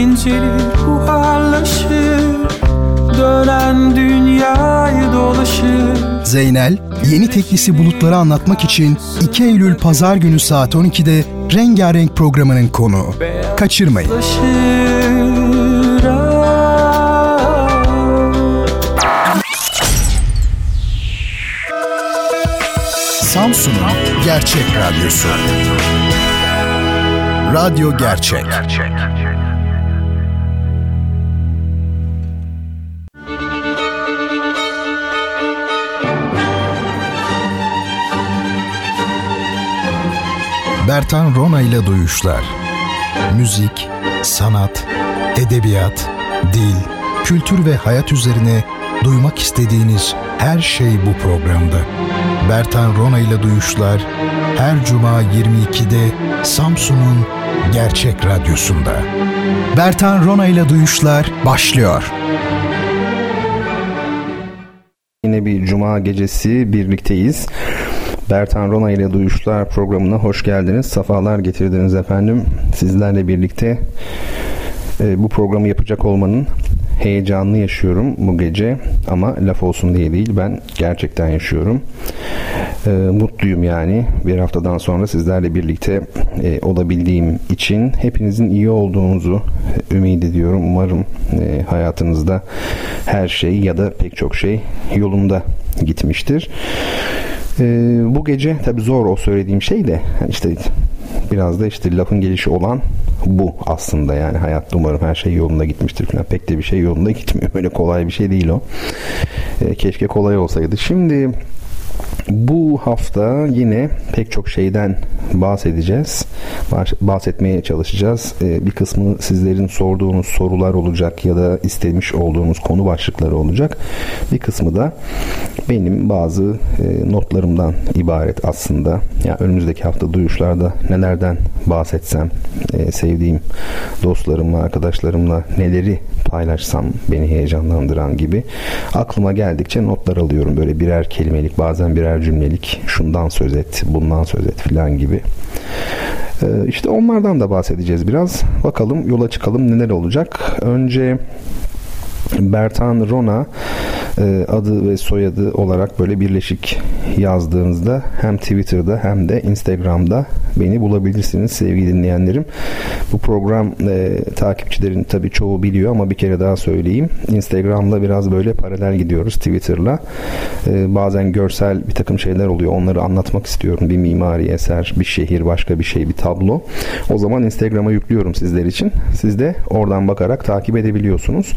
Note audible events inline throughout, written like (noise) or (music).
incelir buharlaşır Dönen dünyayı dolaşır Zeynel, yeni teklisi bulutları anlatmak için 2 Eylül Pazar günü saat 12'de Rengarenk programının konuğu. Kaçırmayın. Samsun'un Gerçek Radyosu. Radyo Gerçek. Gerçek. Bertan Rona ile Duyuşlar Müzik, sanat, edebiyat, dil, kültür ve hayat üzerine duymak istediğiniz her şey bu programda. Bertan Rona ile Duyuşlar her cuma 22'de Samsun'un Gerçek Radyosu'nda. Bertan Rona ile Duyuşlar başlıyor. Yine bir cuma gecesi birlikteyiz. Bertan Rona ile Duyuşlar programına hoş geldiniz. Safalar getirdiniz efendim. Sizlerle birlikte e, bu programı yapacak olmanın heyecanını yaşıyorum bu gece ama laf olsun diye değil ben gerçekten yaşıyorum. E, mutluyum yani bir haftadan sonra sizlerle birlikte e, olabildiğim için hepinizin iyi olduğunuzu ümit ediyorum. Umarım e, hayatınızda her şey ya da pek çok şey yolunda gitmiştir. Ee, bu gece tabi zor o söylediğim şey de işte biraz da işte lafın gelişi olan bu aslında. Yani hayatta umarım her şey yolunda gitmiştir falan. Pek de bir şey yolunda gitmiyor. (laughs) Öyle kolay bir şey değil o. Ee, keşke kolay olsaydı. Şimdi bu hafta yine pek çok şeyden bahsedeceğiz. Bahsetmeye çalışacağız. Ee, bir kısmı sizlerin sorduğunuz sorular olacak ya da istemiş olduğunuz konu başlıkları olacak. Bir kısmı da benim bazı e, notlarımdan ibaret aslında. Yani önümüzdeki hafta duyuşlarda nelerden bahsetsem, e, sevdiğim dostlarımla, arkadaşlarımla neleri paylaşsam beni heyecanlandıran gibi aklıma geldikçe notlar alıyorum. Böyle birer kelimelik bazen birer cümlelik şundan söz et, bundan söz et filan gibi. Ee, işte onlardan da bahsedeceğiz biraz. Bakalım yola çıkalım neler olacak. Önce Bertan Rona e, adı ve soyadı olarak böyle birleşik yazdığınızda hem Twitter'da hem de Instagram'da beni bulabilirsiniz sevgili dinleyenlerim. Bu program e, takipçilerin tabii çoğu biliyor ama bir kere daha söyleyeyim. Instagram'da biraz böyle paralel gidiyoruz Twitter'la. E, bazen görsel bir takım şeyler oluyor. Onları anlatmak istiyorum. Bir mimari eser, bir şehir, başka bir şey, bir tablo. O zaman Instagram'a yüklüyorum sizler için. Siz de oradan bakarak takip edebiliyorsunuz.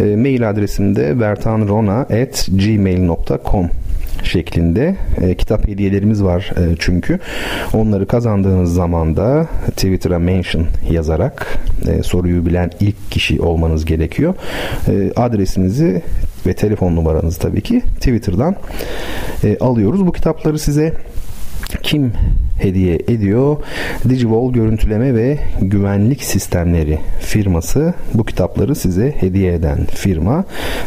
E, mail adresim de bertanrona.gmail.com şeklinde e, kitap hediyelerimiz var e, çünkü. Onları kazandığınız zaman da Twitter'a mention yazarak e, soruyu bilen ilk kişi olmanız gerekiyor. E, adresinizi ve telefon numaranızı tabii ki Twitter'dan e, alıyoruz. Bu kitapları size kim hediye ediyor? Digivol Görüntüleme ve Güvenlik Sistemleri firması bu kitapları size hediye eden firma.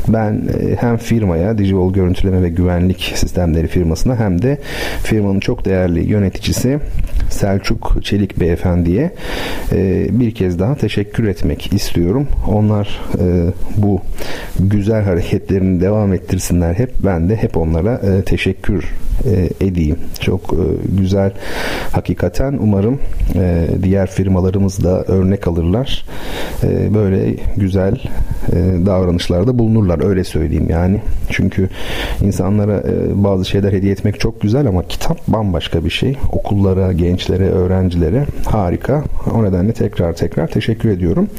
Ben e, hem firmaya Digivol Görüntüleme ve Güvenlik Sistemleri firmasına hem de firmanın çok değerli yöneticisi Selçuk Çelik beyefendiye e, bir kez daha teşekkür etmek istiyorum. Onlar e, bu güzel hareketlerini devam ettirsinler hep. Ben de hep onlara teşekkür edeyim. Çok güzel hakikaten umarım e, diğer firmalarımız da örnek alırlar. E, böyle güzel e, davranışlarda bulunurlar öyle söyleyeyim yani. Çünkü insanlara e, bazı şeyler hediye etmek çok güzel ama kitap bambaşka bir şey. Okullara, gençlere, öğrencilere harika. O nedenle tekrar tekrar teşekkür ediyorum.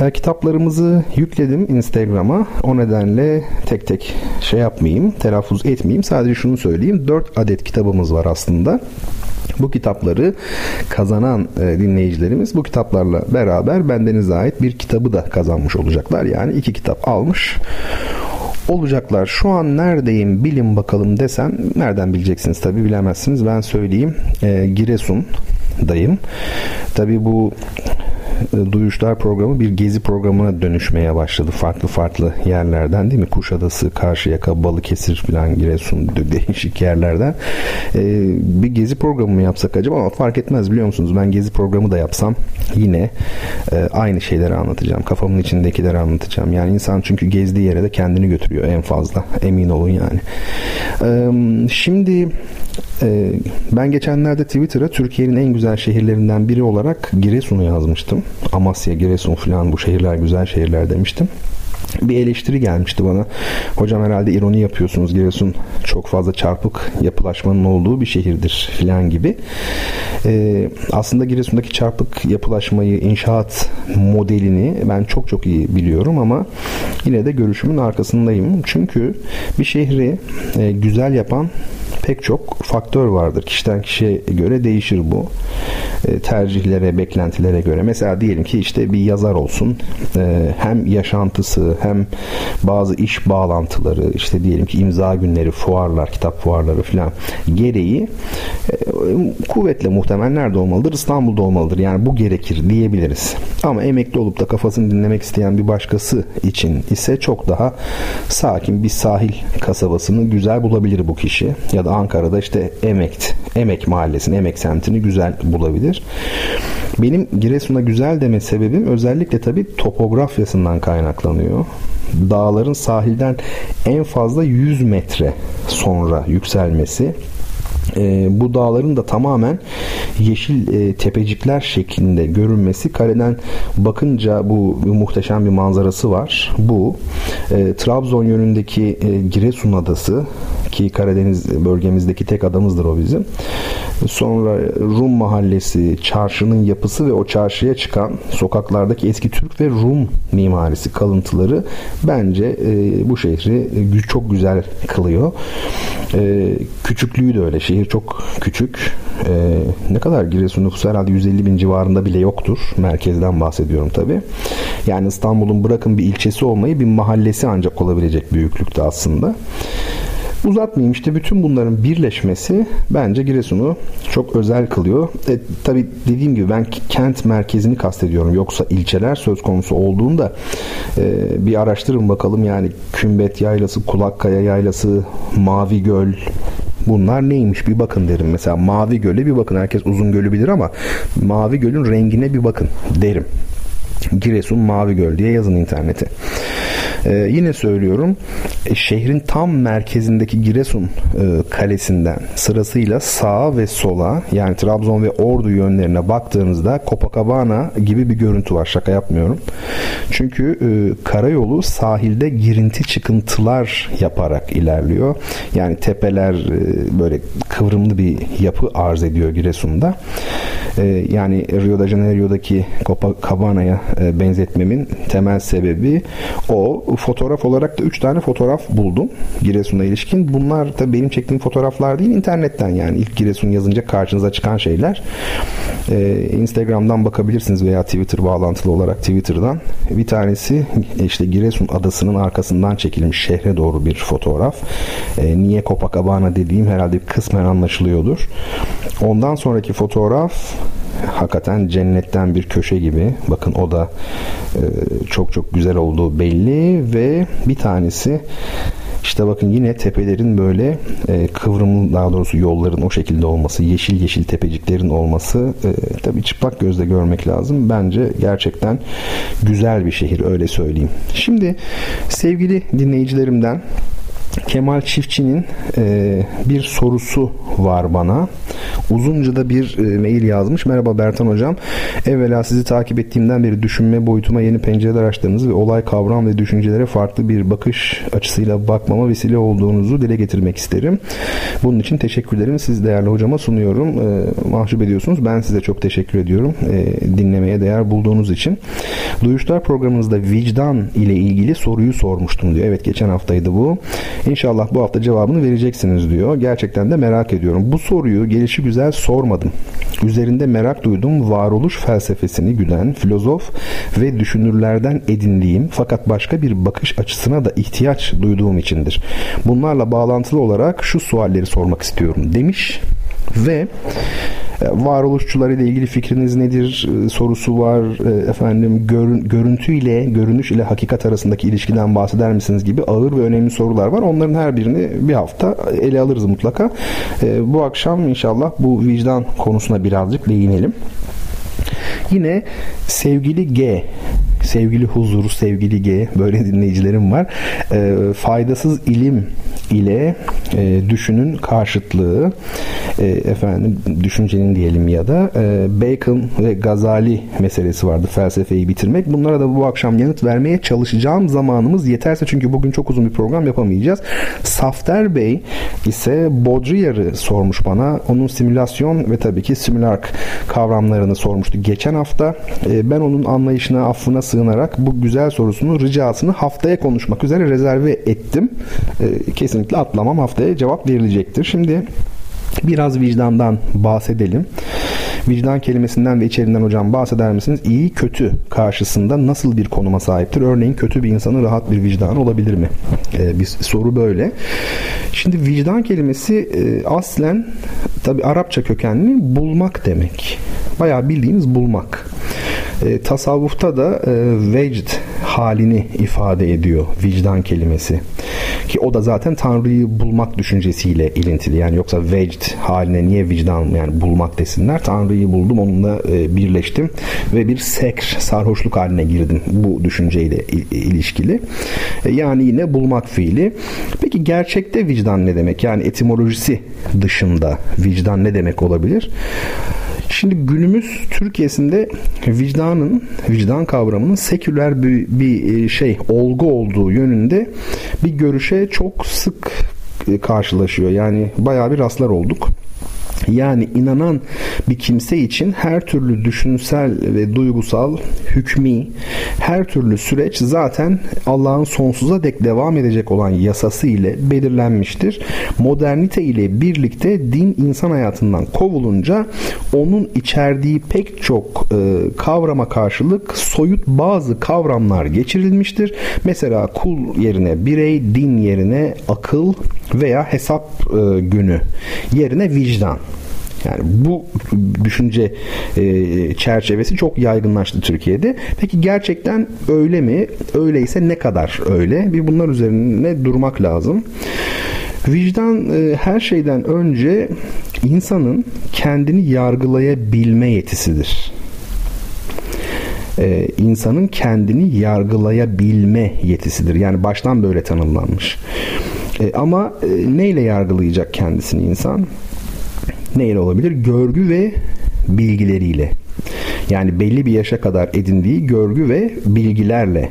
E, kitaplarımızı yükledim Instagram'a. O nedenle tek tek şey yapmayayım, telaffuz etmeyeyim. Sadece şunu söyleyeyim. 4 adet kitabımız var aslında. Bu kitapları kazanan e, dinleyicilerimiz bu kitaplarla beraber bendenize ait bir kitabı da kazanmış olacaklar. Yani iki kitap almış olacaklar. Şu an neredeyim bilin bakalım desem nereden bileceksiniz tabi bilemezsiniz. Ben söyleyeyim. E, Giresun'dayım. Tabi bu Duyuşlar programı bir gezi programına dönüşmeye başladı. Farklı farklı yerlerden değil mi? Kuşadası, Karşıyaka, Balıkesir falan Giresun değişik yerlerden. E, bir gezi programı mı yapsak acaba ama fark etmez biliyor musunuz? Ben gezi programı da yapsam yine e, aynı şeyleri anlatacağım. Kafamın içindekileri anlatacağım. Yani insan çünkü gezdiği yere de kendini götürüyor en fazla. Emin olun yani. E, şimdi e, ben geçenlerde Twitter'a Türkiye'nin en güzel şehirlerinden biri olarak Giresun'u yazmıştım. Amasya, Giresun falan bu şehirler güzel şehirler demiştim bir eleştiri gelmişti bana. Hocam herhalde ironi yapıyorsunuz. Giresun çok fazla çarpık yapılaşmanın olduğu bir şehirdir filan gibi. Ee, aslında Giresun'daki çarpık yapılaşmayı, inşaat modelini ben çok çok iyi biliyorum ama yine de görüşümün arkasındayım. Çünkü bir şehri e, güzel yapan pek çok faktör vardır. Kişiden kişiye göre değişir bu. E, tercihlere, beklentilere göre. Mesela diyelim ki işte bir yazar olsun. E, hem yaşantısı hem bazı iş bağlantıları işte diyelim ki imza günleri, fuarlar, kitap fuarları falan gereği e, kuvvetle muhtemel nerede olmalıdır? İstanbul'da olmalıdır. Yani bu gerekir diyebiliriz. Ama emekli olup da kafasını dinlemek isteyen bir başkası için ise çok daha sakin bir sahil kasabasını güzel bulabilir bu kişi. Ya da Ankara'da işte Emek, Emek mahallesini, Emek semtini güzel bulabilir. Benim Giresun'a güzel deme sebebim özellikle tabii topografyasından kaynaklanıyor. Dağların sahilden en fazla 100 metre sonra yükselmesi e, bu dağların da tamamen yeşil e, tepecikler şeklinde görünmesi kareden bakınca bu, bu muhteşem bir manzarası var. Bu e, Trabzon yönündeki e, Giresun adası ki Karadeniz bölgemizdeki tek adamızdır o bizim. Sonra Rum mahallesi, çarşının yapısı ve o çarşıya çıkan sokaklardaki eski Türk ve Rum mimarisi kalıntıları bence e, bu şehri çok güzel kılıyor. E, küçüklüğü de öyle. Şehir çok küçük. E, ne kadar Giresun nüfusu herhalde 150 bin civarında bile yoktur. Merkezden bahsediyorum tabi. Yani İstanbul'un bırakın bir ilçesi olmayı bir mahallesi ancak olabilecek büyüklükte aslında. Uzatmayayım işte bütün bunların birleşmesi bence Giresun'u çok özel kılıyor. E, tabii dediğim gibi ben kent merkezini kastediyorum. Yoksa ilçeler söz konusu olduğunda e, bir araştırın bakalım yani Kümbet Yaylası, Kulakkaya Yaylası, Mavi Göl, bunlar neymiş bir bakın derim. Mesela Mavi Göl'e bir bakın. Herkes Uzun Göl'ü bilir ama Mavi Göl'ün rengine bir bakın derim. Giresun Mavi Göl diye yazın internete. Ee, yine söylüyorum e, şehrin tam merkezindeki Giresun e, kalesinden sırasıyla sağa ve sola yani Trabzon ve Ordu yönlerine baktığınızda Copacabana gibi bir görüntü var. Şaka yapmıyorum. Çünkü e, karayolu sahilde girinti çıkıntılar yaparak ilerliyor. Yani tepeler e, böyle kıvrımlı bir yapı arz ediyor Giresun'da. E, yani Rio de Janeiro'daki Copacabana'ya e, benzetmemin temel sebebi o fotoğraf olarak da 3 tane fotoğraf buldum Giresun'a ilişkin. Bunlar da benim çektiğim fotoğraflar değil internetten yani ilk Giresun yazınca karşınıza çıkan şeyler. Ee, Instagram'dan bakabilirsiniz veya Twitter bağlantılı olarak Twitter'dan. Bir tanesi işte Giresun adasının arkasından çekilmiş şehre doğru bir fotoğraf. Ee, niye Copacabana dediğim herhalde kısmen anlaşılıyordur. Ondan sonraki fotoğraf hakikaten cennetten bir köşe gibi. Bakın o da e, çok çok güzel olduğu belli ve bir tanesi işte bakın yine tepelerin böyle e, kıvrımlı daha doğrusu yolların o şekilde olması, yeşil yeşil tepeciklerin olması e, tabii çıplak gözle görmek lazım. Bence gerçekten güzel bir şehir öyle söyleyeyim. Şimdi sevgili dinleyicilerimden Kemal Çiftçi'nin e, bir sorusu var bana. Uzunca da bir e, mail yazmış. Merhaba Bertan Hocam. Evvela sizi takip ettiğimden beri düşünme boyutuma yeni pencereler açtığınız ve olay kavram ve düşüncelere farklı bir bakış açısıyla bakmama vesile olduğunuzu dile getirmek isterim. Bunun için teşekkürlerimi siz değerli hocama sunuyorum. E, mahcup ediyorsunuz. Ben size çok teşekkür ediyorum. E, dinlemeye değer bulduğunuz için. Duyuşlar programınızda vicdan ile ilgili soruyu sormuştum diyor. Evet geçen haftaydı bu. İnşallah bu hafta cevabını vereceksiniz diyor. Gerçekten de merak ediyorum. Bu soruyu gelişi güzel sormadım. Üzerinde merak duydum varoluş felsefesini güden filozof ve düşünürlerden edindiğim fakat başka bir bakış açısına da ihtiyaç duyduğum içindir. Bunlarla bağlantılı olarak şu sualleri sormak istiyorum demiş ve varoluşçular ile ilgili fikriniz nedir e, sorusu var. E, efendim görün, görüntü ile görünüş ile hakikat arasındaki ilişkiden bahseder misiniz gibi ağır ve önemli sorular var. Onların her birini bir hafta ele alırız mutlaka. Bu akşam inşallah bu vicdan konusuna birazcık değinelim. Yine sevgili G sevgili huzur, sevgili G böyle dinleyicilerim var. E, faydasız ilim ile e, düşünün karşıtlığı e, efendim düşüncenin diyelim ya da e, Bacon ve Gazali meselesi vardı felsefeyi bitirmek. Bunlara da bu akşam yanıt vermeye çalışacağım. Zamanımız yeterse çünkü bugün çok uzun bir program yapamayacağız. Safter Bey ise Baudrillard'ı sormuş bana. Onun simülasyon ve tabii ki simülark kavramlarını sormuştu geçen hafta. E, ben onun anlayışına, affına sığınarak bu güzel sorusunu, ricasını haftaya konuşmak üzere rezerve ettim. E, kesinlikle atlamam haftaya cevap verilecektir. Şimdi Biraz vicdandan bahsedelim. Vicdan kelimesinden ve içeriğinden hocam bahseder misiniz? İyi kötü karşısında nasıl bir konuma sahiptir? Örneğin kötü bir insanın rahat bir vicdanı olabilir mi? Ee, bir soru böyle. Şimdi vicdan kelimesi e, aslen tabi Arapça kökenli bulmak demek. Bayağı bildiğiniz bulmak. E, tasavvufta da e, vecd halini ifade ediyor vicdan kelimesi. Ki o da zaten Tanrı'yı bulmak düşüncesiyle ilintili. Yani yoksa vecd haline niye vicdan yani bulmak desinler. Tanrı'yı buldum onunla e, birleştim ve bir sekr sarhoşluk haline girdim bu düşünceyle ilişkili. E, yani yine bulmak fiili. Peki gerçekte vicdan ne demek? Yani etimolojisi dışında vicdan ne demek olabilir? Şimdi günümüz Türkiye'sinde vicdanın, vicdan kavramının seküler bir, bir e, şey, olgu olduğu yönünde bir görüşe çok sık e, karşılaşıyor. Yani bayağı bir rastlar olduk. Yani inanan bir kimse için her türlü düşünsel ve duygusal hükmi her türlü süreç zaten Allah'ın sonsuza dek devam edecek olan yasası ile belirlenmiştir. Modernite ile birlikte din insan hayatından kovulunca onun içerdiği pek çok e, kavrama karşılık soyut bazı kavramlar geçirilmiştir. Mesela kul yerine birey, din yerine akıl veya hesap e, günü yerine vicdan. Yani bu düşünce e, çerçevesi çok yaygınlaştı Türkiye'de. Peki gerçekten öyle mi? Öyleyse ne kadar öyle? Bir bunlar üzerine durmak lazım. Vicdan e, her şeyden önce insanın kendini yargılayabilme yetisidir. Ee, insanın kendini yargılayabilme yetisidir. Yani baştan böyle tanımlanmış. E, ama e, neyle yargılayacak kendisini insan? Neyle olabilir? Görgü ve bilgileriyle. Yani belli bir yaşa kadar edindiği görgü ve bilgilerle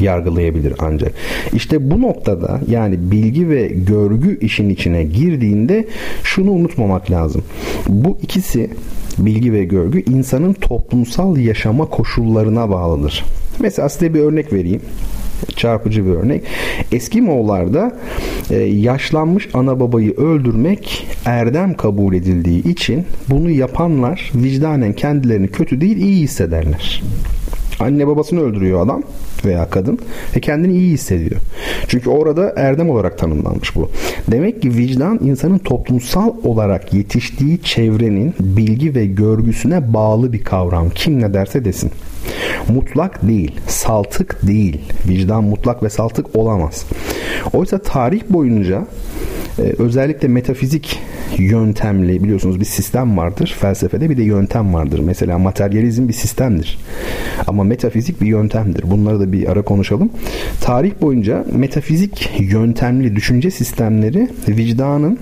yargılayabilir ancak. İşte bu noktada yani bilgi ve görgü işin içine girdiğinde şunu unutmamak lazım. Bu ikisi bilgi ve görgü insanın toplumsal yaşama koşullarına bağlıdır. Mesela size bir örnek vereyim çarpıcı bir örnek. Eski Moğollarda e, yaşlanmış ana babayı öldürmek erdem kabul edildiği için bunu yapanlar vicdanen kendilerini kötü değil iyi hissederler. Anne babasını öldürüyor adam veya kadın ve kendini iyi hissediyor. Çünkü orada erdem olarak tanımlanmış bu. Demek ki vicdan insanın toplumsal olarak yetiştiği çevrenin bilgi ve görgüsüne bağlı bir kavram. Kim ne derse desin. Mutlak değil, saltık değil. Vicdan mutlak ve saltık olamaz. Oysa tarih boyunca e, özellikle metafizik yöntemli biliyorsunuz bir sistem vardır. Felsefede bir de yöntem vardır. Mesela materyalizm bir sistemdir. Ama metafizik bir yöntemdir. Bunları da bir ara konuşalım. Tarih boyunca metafizik yöntemli düşünce sistemleri vicdanın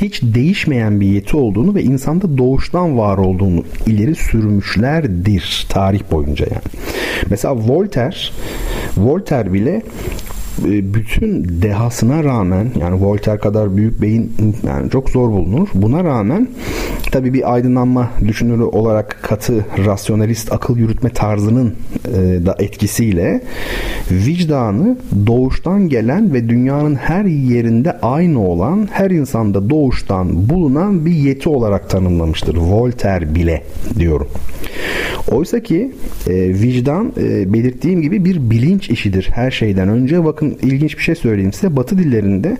hiç değişmeyen bir yeti olduğunu ve insanda doğuştan var olduğunu ileri sürmüşlerdir tarih boyunca yani. Mesela Voltaire Voltaire bile bütün dehasına rağmen yani Voltaire kadar büyük beyin yani çok zor bulunur. Buna rağmen tabii bir aydınlanma düşünürü olarak katı rasyonalist akıl yürütme tarzının e, da etkisiyle vicdanı doğuştan gelen ve dünyanın her yerinde aynı olan her insanda doğuştan bulunan bir yeti olarak tanımlamıştır. Voltaire bile diyorum. Oysa ki e, vicdan e, belirttiğim gibi bir bilinç işidir her şeyden önce. Bakın ilginç bir şey söyleyeyim size. Batı dillerinde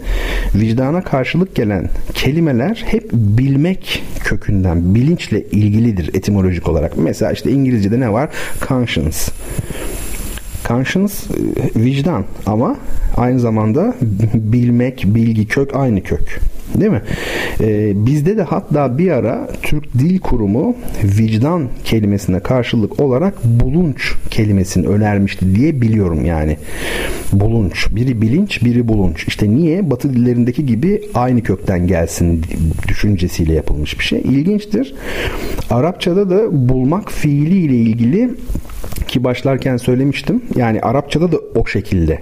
vicdana karşılık gelen kelimeler hep bilmek kökünden, bilinçle ilgilidir etimolojik olarak. Mesela işte İngilizce'de ne var? Conscience. Conscience e, vicdan ama aynı zamanda bilmek, bilgi, kök aynı kök. Değil mi? Ee, bizde de hatta bir ara Türk Dil Kurumu vicdan kelimesine karşılık olarak bulunç kelimesini önermişti diye biliyorum yani. Bulunç. Biri bilinç, biri bulunç. İşte niye? Batı dillerindeki gibi aynı kökten gelsin düşüncesiyle yapılmış bir şey. İlginçtir. Arapçada da bulmak fiili ile ilgili ki başlarken söylemiştim. Yani Arapçada da o şekilde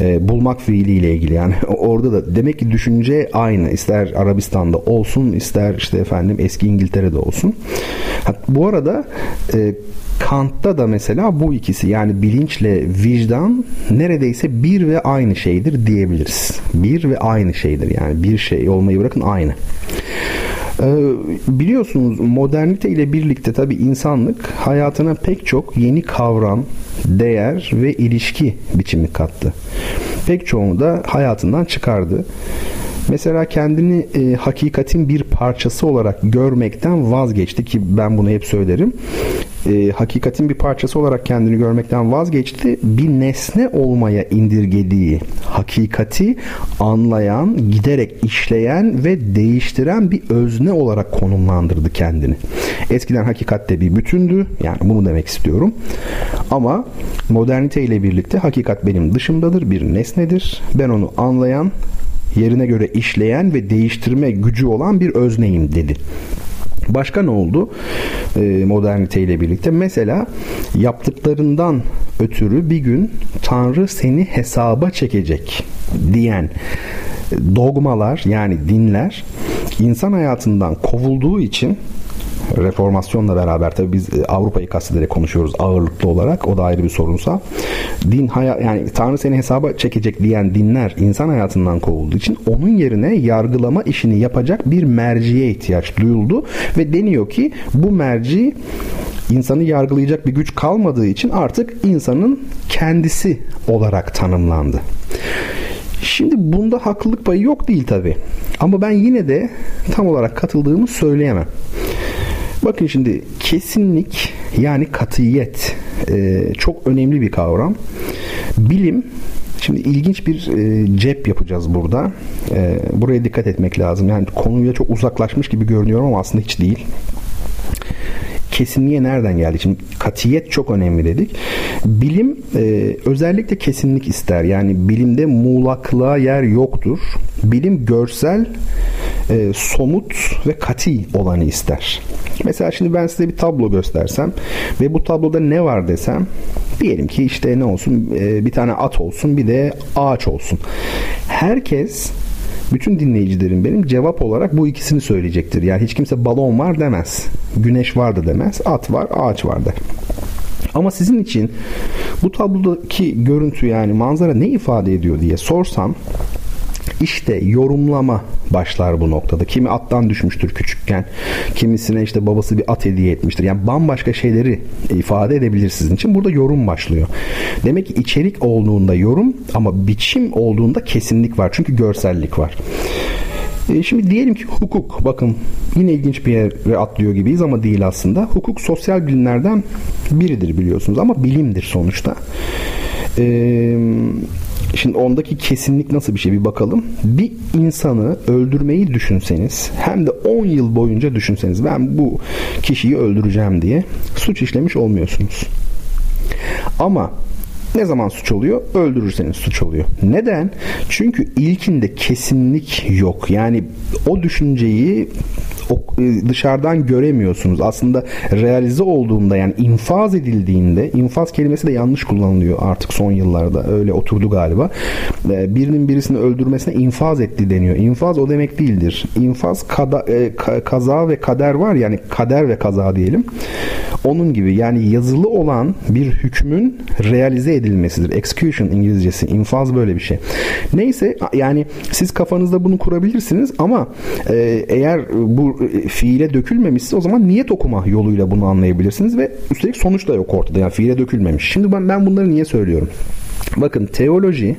e, bulmak fiiliyle ilgili yani (laughs) orada da demek ki düşünce aynı ister Arabistan'da olsun ister işte efendim eski İngiltere'de olsun. Bu arada e, Kant'ta da mesela bu ikisi yani bilinçle vicdan neredeyse bir ve aynı şeydir diyebiliriz. Bir ve aynı şeydir yani bir şey olmayı bırakın aynı. Ee, biliyorsunuz modernite ile birlikte tabi insanlık hayatına pek çok yeni kavram, değer ve ilişki biçimi kattı. Pek çoğunu da hayatından çıkardı. Mesela kendini e, hakikatin bir parçası olarak görmekten vazgeçti ki ben bunu hep söylerim. E, hakikatin bir parçası olarak kendini görmekten vazgeçti. Bir nesne olmaya indirgediği hakikati anlayan, giderek işleyen ve değiştiren bir özne olarak konumlandırdı kendini. Eskiden hakikatte bir bütündü. Yani bunu demek istiyorum. Ama modernite ile birlikte hakikat benim dışımdadır, bir nesnedir. Ben onu anlayan, yerine göre işleyen ve değiştirme gücü olan bir özneyim dedi. Başka ne oldu e, modernite ile birlikte? Mesela yaptıklarından ötürü bir gün Tanrı seni hesaba çekecek diyen dogmalar yani dinler insan hayatından kovulduğu için reformasyonla beraber tabii biz e, Avrupa'yı kastederek konuşuyoruz ağırlıklı olarak. O da ayrı bir sorunsa. Din haya, yani Tanrı seni hesaba çekecek diyen dinler insan hayatından kovulduğu için onun yerine yargılama işini yapacak bir merciye ihtiyaç duyuldu ve deniyor ki bu merci insanı yargılayacak bir güç kalmadığı için artık insanın kendisi olarak tanımlandı. Şimdi bunda haklılık payı yok değil tabi. Ama ben yine de tam olarak katıldığımı söyleyemem. Bakın şimdi kesinlik yani katiyet e, çok önemli bir kavram. Bilim Şimdi ilginç bir e, cep yapacağız burada. E, buraya dikkat etmek lazım. Yani konuya çok uzaklaşmış gibi görünüyorum ama aslında hiç değil kesinliğe nereden geldi? Şimdi katiyet çok önemli dedik. Bilim e, özellikle kesinlik ister. Yani bilimde muğlaklığa yer yoktur. Bilim görsel, e, somut ve kati olanı ister. Mesela şimdi ben size bir tablo göstersem ve bu tabloda ne var desem diyelim ki işte ne olsun e, bir tane at olsun bir de ağaç olsun. Herkes bütün dinleyicilerim benim cevap olarak bu ikisini söyleyecektir. Yani hiç kimse balon var demez. Güneş vardı demez. At var, ağaç var. Ama sizin için bu tablodaki görüntü yani manzara ne ifade ediyor diye sorsam işte yorumlama başlar bu noktada. Kimi attan düşmüştür küçükken. Kimisine işte babası bir at hediye etmiştir. Yani bambaşka şeyleri ifade edebilir sizin için. Burada yorum başlıyor. Demek ki içerik olduğunda yorum ama biçim olduğunda kesinlik var. Çünkü görsellik var. E şimdi diyelim ki hukuk bakın yine ilginç bir yere atlıyor gibiyiz ama değil aslında. Hukuk sosyal bilimlerden biridir biliyorsunuz ama bilimdir sonuçta. Eee Şimdi ondaki kesinlik nasıl bir şey bir bakalım. Bir insanı öldürmeyi düşünseniz hem de 10 yıl boyunca düşünseniz ben bu kişiyi öldüreceğim diye suç işlemiş olmuyorsunuz. Ama ne zaman suç oluyor? Öldürürseniz suç oluyor. Neden? Çünkü ilkinde kesinlik yok. Yani o düşünceyi dışarıdan göremiyorsunuz. Aslında realize olduğunda yani infaz edildiğinde infaz kelimesi de yanlış kullanılıyor artık son yıllarda. Öyle oturdu galiba. E, birinin birisini öldürmesine infaz etti deniyor. İnfaz o demek değildir. İnfaz kada, e, kaza ve kader var yani kader ve kaza diyelim. Onun gibi yani yazılı olan bir hükmün realize edilmesidir. Execution İngilizcesi. infaz böyle bir şey. Neyse yani siz kafanızda bunu kurabilirsiniz ama eğer bu e, fiile dökülmemişse o zaman niyet okuma yoluyla bunu anlayabilirsiniz ve üstelik sonuç da yok ortada. Yani fiile dökülmemiş. Şimdi ben, ben bunları niye söylüyorum? Bakın teoloji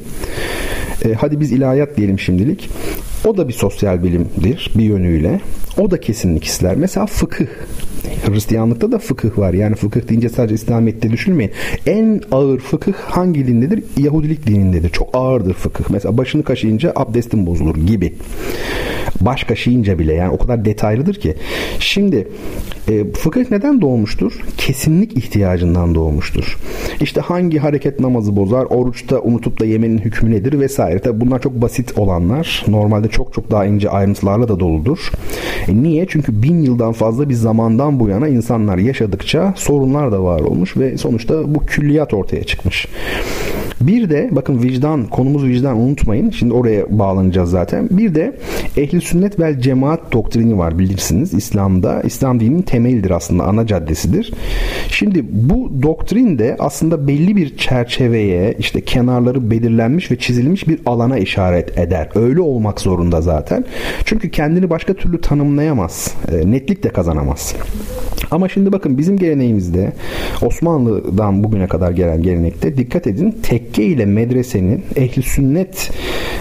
e, hadi biz ilahiyat diyelim şimdilik. O da bir sosyal bilimdir bir yönüyle. O da kesinlik ister. Mesela fıkıh. Hristiyanlıkta da fıkıh var. Yani fıkıh deyince sadece İslamiyet'te düşünmeyin. En ağır fıkıh hangi dindedir? Yahudilik dinindedir. Çok ağırdır fıkıh. Mesela başını kaşıyınca abdestin bozulur gibi. Baş kaşıyınca bile yani o kadar detaylıdır ki. Şimdi e, fıkıh neden doğmuştur? Kesinlik ihtiyacından doğmuştur. İşte hangi hareket namazı bozar, oruçta unutup da yemenin hükmü nedir vesaire. Tabi bunlar çok basit olanlar. Normalde çok çok daha ince ayrıntılarla da doludur. E niye? Çünkü bin yıldan fazla bir zamandan bu yana insanlar yaşadıkça sorunlar da var olmuş ve sonuçta bu külliyat ortaya çıkmış. Bir de bakın vicdan, konumuz vicdan unutmayın. Şimdi oraya bağlanacağız zaten. Bir de ehli sünnet vel cemaat doktrini var bilirsiniz İslam'da. İslam dininin temelidir aslında ana caddesidir. Şimdi bu doktrin de aslında belli bir çerçeveye işte kenarları belirlenmiş ve çizilmiş bir alana işaret eder. Öyle olmak zorunda zaten. Çünkü kendini başka türlü tanımlayamaz. E, netlik de kazanamaz. Ama şimdi bakın bizim geleneğimizde Osmanlı'dan bugüne kadar gelen gelenekte dikkat edin tekke ile medresenin ehli sünnet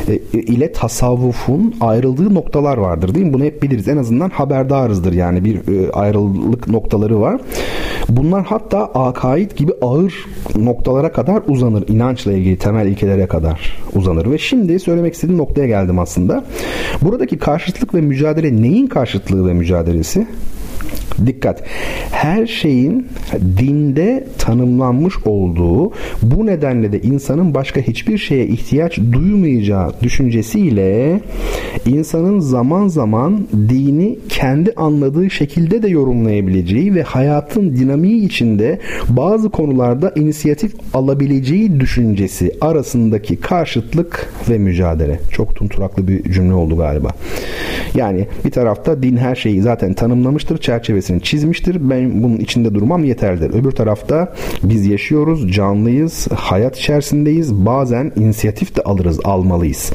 e, ile tasavvufun ayrıldığı noktalar vardır değil mi? Bunu hep biliriz. En azından haberdarızdır yani bir e, ayrılık noktaları var. Bunlar hatta akaid gibi ağır noktalara kadar uzanır. İnançla ilgili temel ilkelere kadar uzanır. Ve şimdi söylemek istediğim noktaya geldim aslında. Buradaki karşıtlık ve mücadele neyin karşıtlığı ve mücadelesi? Dikkat. Her şeyin dinde tanımlanmış olduğu bu nedenle de insanın başka hiçbir şeye ihtiyaç duymayacağı düşüncesiyle insanın zaman zaman dini kendi anladığı şekilde de yorumlayabileceği ve hayatın dinamiği içinde bazı konularda inisiyatif alabileceği düşüncesi arasındaki karşıtlık ve mücadele. Çok tunturaklı bir cümle oldu galiba. Yani bir tarafta din her şeyi zaten tanımlamıştır, çerçevesini çizmiştir. Ben bunun içinde durmam yeterlidir. Öbür tarafta biz yaşıyoruz, canlıyız, hayat içerisindeyiz. Bazen inisiyatif de alırız, almalıyız.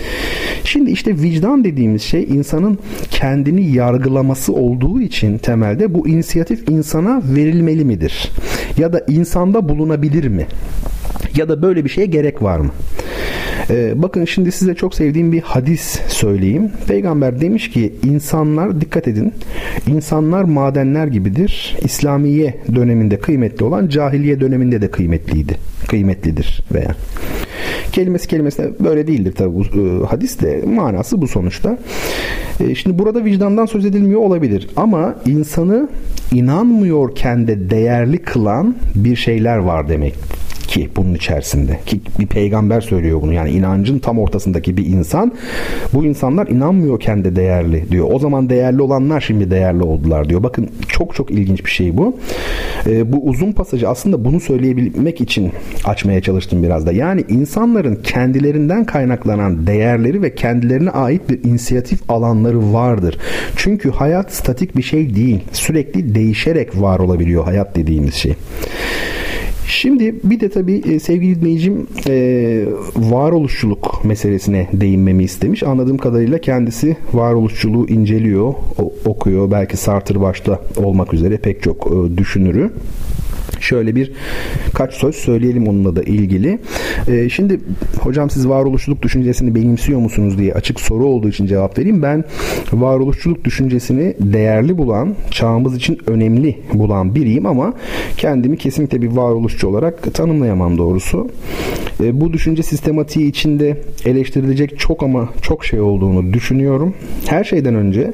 Şimdi işte vicdan dediğimiz şey insanın kendini yargılaması olduğu için temelde bu inisiyatif insana verilmeli midir? Ya da insanda bulunabilir mi? Ya da böyle bir şeye gerek var mı? Ee, bakın şimdi size çok sevdiğim bir hadis söyleyeyim. Peygamber demiş ki insanlar dikkat edin. İnsanlar madenler gibidir. İslamiye döneminde kıymetli olan cahiliye döneminde de kıymetliydi. Kıymetlidir veya. Kelimesi kelimesine böyle değildir tabi bu e, hadis de manası bu sonuçta. E, şimdi burada vicdandan söz edilmiyor olabilir ama insanı inanmıyorken de değerli kılan bir şeyler var demek ki bunun içerisinde. Ki bir peygamber söylüyor bunu. Yani inancın tam ortasındaki bir insan. Bu insanlar inanmıyorken de değerli diyor. O zaman değerli olanlar şimdi değerli oldular diyor. Bakın çok çok ilginç bir şey bu. E, bu uzun pasajı aslında bunu söyleyebilmek için açmaya çalıştım biraz da. Yani insanların kendilerinden kaynaklanan değerleri ve kendilerine ait bir inisiyatif alanları vardır. Çünkü hayat statik bir şey değil. Sürekli değişerek var olabiliyor hayat dediğimiz şey. Şimdi bir de tabii e, sevgili dinleyicim e, varoluşçuluk meselesine değinmemi istemiş. Anladığım kadarıyla kendisi varoluşçuluğu inceliyor, okuyor. Belki Sartre başta olmak üzere pek çok e, düşünürü şöyle bir kaç söz söyleyelim onunla da ilgili. E, şimdi hocam siz varoluşçuluk düşüncesini benimsiyor musunuz diye açık soru olduğu için cevap vereyim. Ben varoluşçuluk düşüncesini değerli bulan, çağımız için önemli bulan biriyim ama kendimi kesinlikle bir varoluşçu olarak tanımlayamam doğrusu. E, bu düşünce sistematiği içinde eleştirilecek çok ama çok şey olduğunu düşünüyorum. Her şeyden önce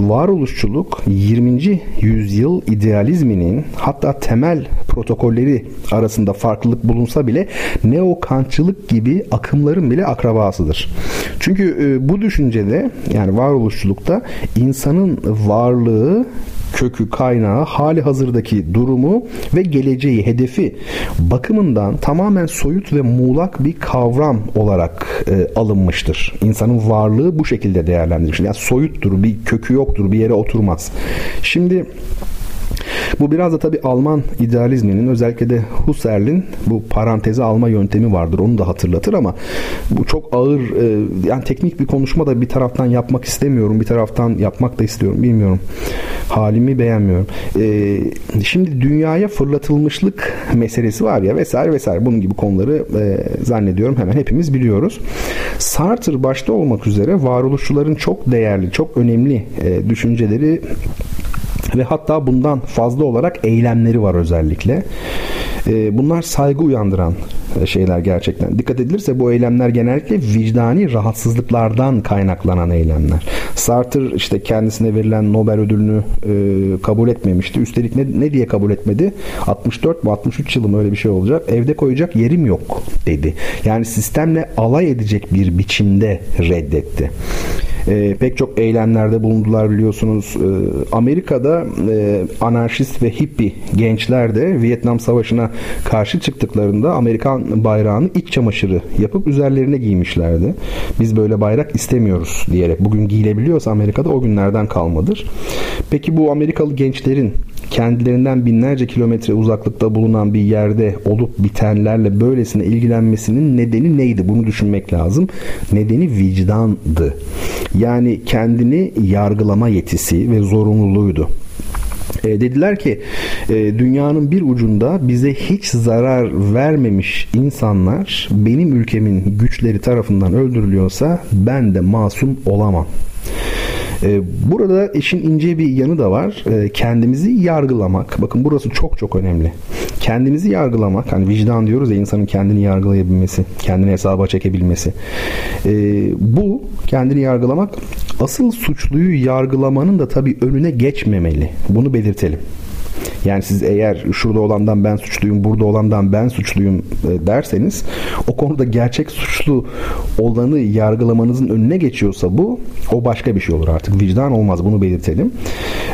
varoluşçuluk 20. yüzyıl idealizminin hatta temel protokolleri arasında farklılık bulunsa bile neo-kantçılık gibi akımların bile akrabasıdır. Çünkü e, bu düşüncede yani varoluşçulukta insanın varlığı kökü, kaynağı, hali hazırdaki durumu ve geleceği, hedefi bakımından tamamen soyut ve muğlak bir kavram olarak e, alınmıştır. İnsanın varlığı bu şekilde değerlendirilmiştir. Yani soyuttur, bir kökü yoktur, bir yere oturmaz. Şimdi Bu biraz da tabii Alman idealizminin özellikle de Husserl'in bu paranteze alma yöntemi vardır. Onu da hatırlatır ama bu çok ağır e, yani teknik bir konuşma da bir taraftan yapmak istemiyorum. Bir taraftan yapmak da istiyorum. Bilmiyorum. Halimi beğenmiyorum. E, şimdi dünyaya fırlatılmışlık meselesi var ya vesaire vesaire bunun gibi konuları e, zannediyorum hemen hepimiz biliyoruz. Sartre başta olmak üzere varoluşçuların çok değerli, çok önemli düşünceleri ve hatta bundan fazla olarak eylemleri var özellikle. E, bunlar saygı uyandıran e, şeyler gerçekten. Dikkat edilirse bu eylemler genellikle vicdani rahatsızlıklardan kaynaklanan eylemler. Sartre işte kendisine verilen Nobel ödülünü e, kabul etmemişti. Üstelik ne, ne diye kabul etmedi? 64 mu 63 yılım öyle bir şey olacak. Evde koyacak yerim yok dedi. Yani sistemle alay edecek bir biçimde reddetti e, pek çok eylemlerde bulundular biliyorsunuz. E, Amerika'da e, anarşist ve hippie gençler de Vietnam Savaşı'na karşı çıktıklarında Amerikan bayrağını iç çamaşırı yapıp üzerlerine giymişlerdi. Biz böyle bayrak istemiyoruz diyerek bugün giyilebiliyorsa Amerika'da o günlerden kalmadır. Peki bu Amerikalı gençlerin kendilerinden binlerce kilometre uzaklıkta bulunan bir yerde olup bitenlerle böylesine ilgilenmesinin nedeni neydi? Bunu düşünmek lazım. Nedeni vicdandı. Yani kendini yargılama yetisi ve zorunluluğuydu. E, dediler ki e, dünyanın bir ucunda bize hiç zarar vermemiş insanlar benim ülkemin güçleri tarafından öldürülüyorsa ben de masum olamam. Ee, burada işin ince bir yanı da var. Ee, kendimizi yargılamak. Bakın burası çok çok önemli. Kendimizi yargılamak. Hani vicdan diyoruz ya insanın kendini yargılayabilmesi, kendini hesaba çekebilmesi. Ee, bu kendini yargılamak asıl suçluyu yargılamanın da tabii önüne geçmemeli. Bunu belirtelim. Yani siz eğer şurada olandan ben suçluyum, burada olandan ben suçluyum e, derseniz o konuda gerçek suçlu olanı yargılamanızın önüne geçiyorsa bu o başka bir şey olur artık. Vicdan olmaz bunu belirtelim.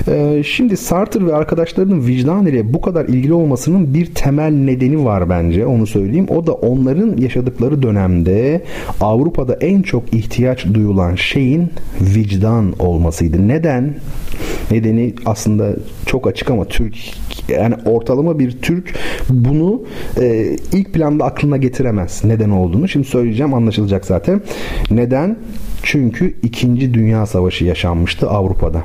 E, şimdi Sartre ve arkadaşlarının vicdan ile bu kadar ilgili olmasının bir temel nedeni var bence onu söyleyeyim. O da onların yaşadıkları dönemde Avrupa'da en çok ihtiyaç duyulan şeyin vicdan olmasıydı. Neden? Nedeni aslında çok açık ama Türk yani ortalama bir Türk bunu e, ilk planda aklına getiremez neden olduğunu. Şimdi söyleyeceğim anlaşılacak zaten. Neden? Çünkü 2. Dünya Savaşı yaşanmıştı Avrupa'da.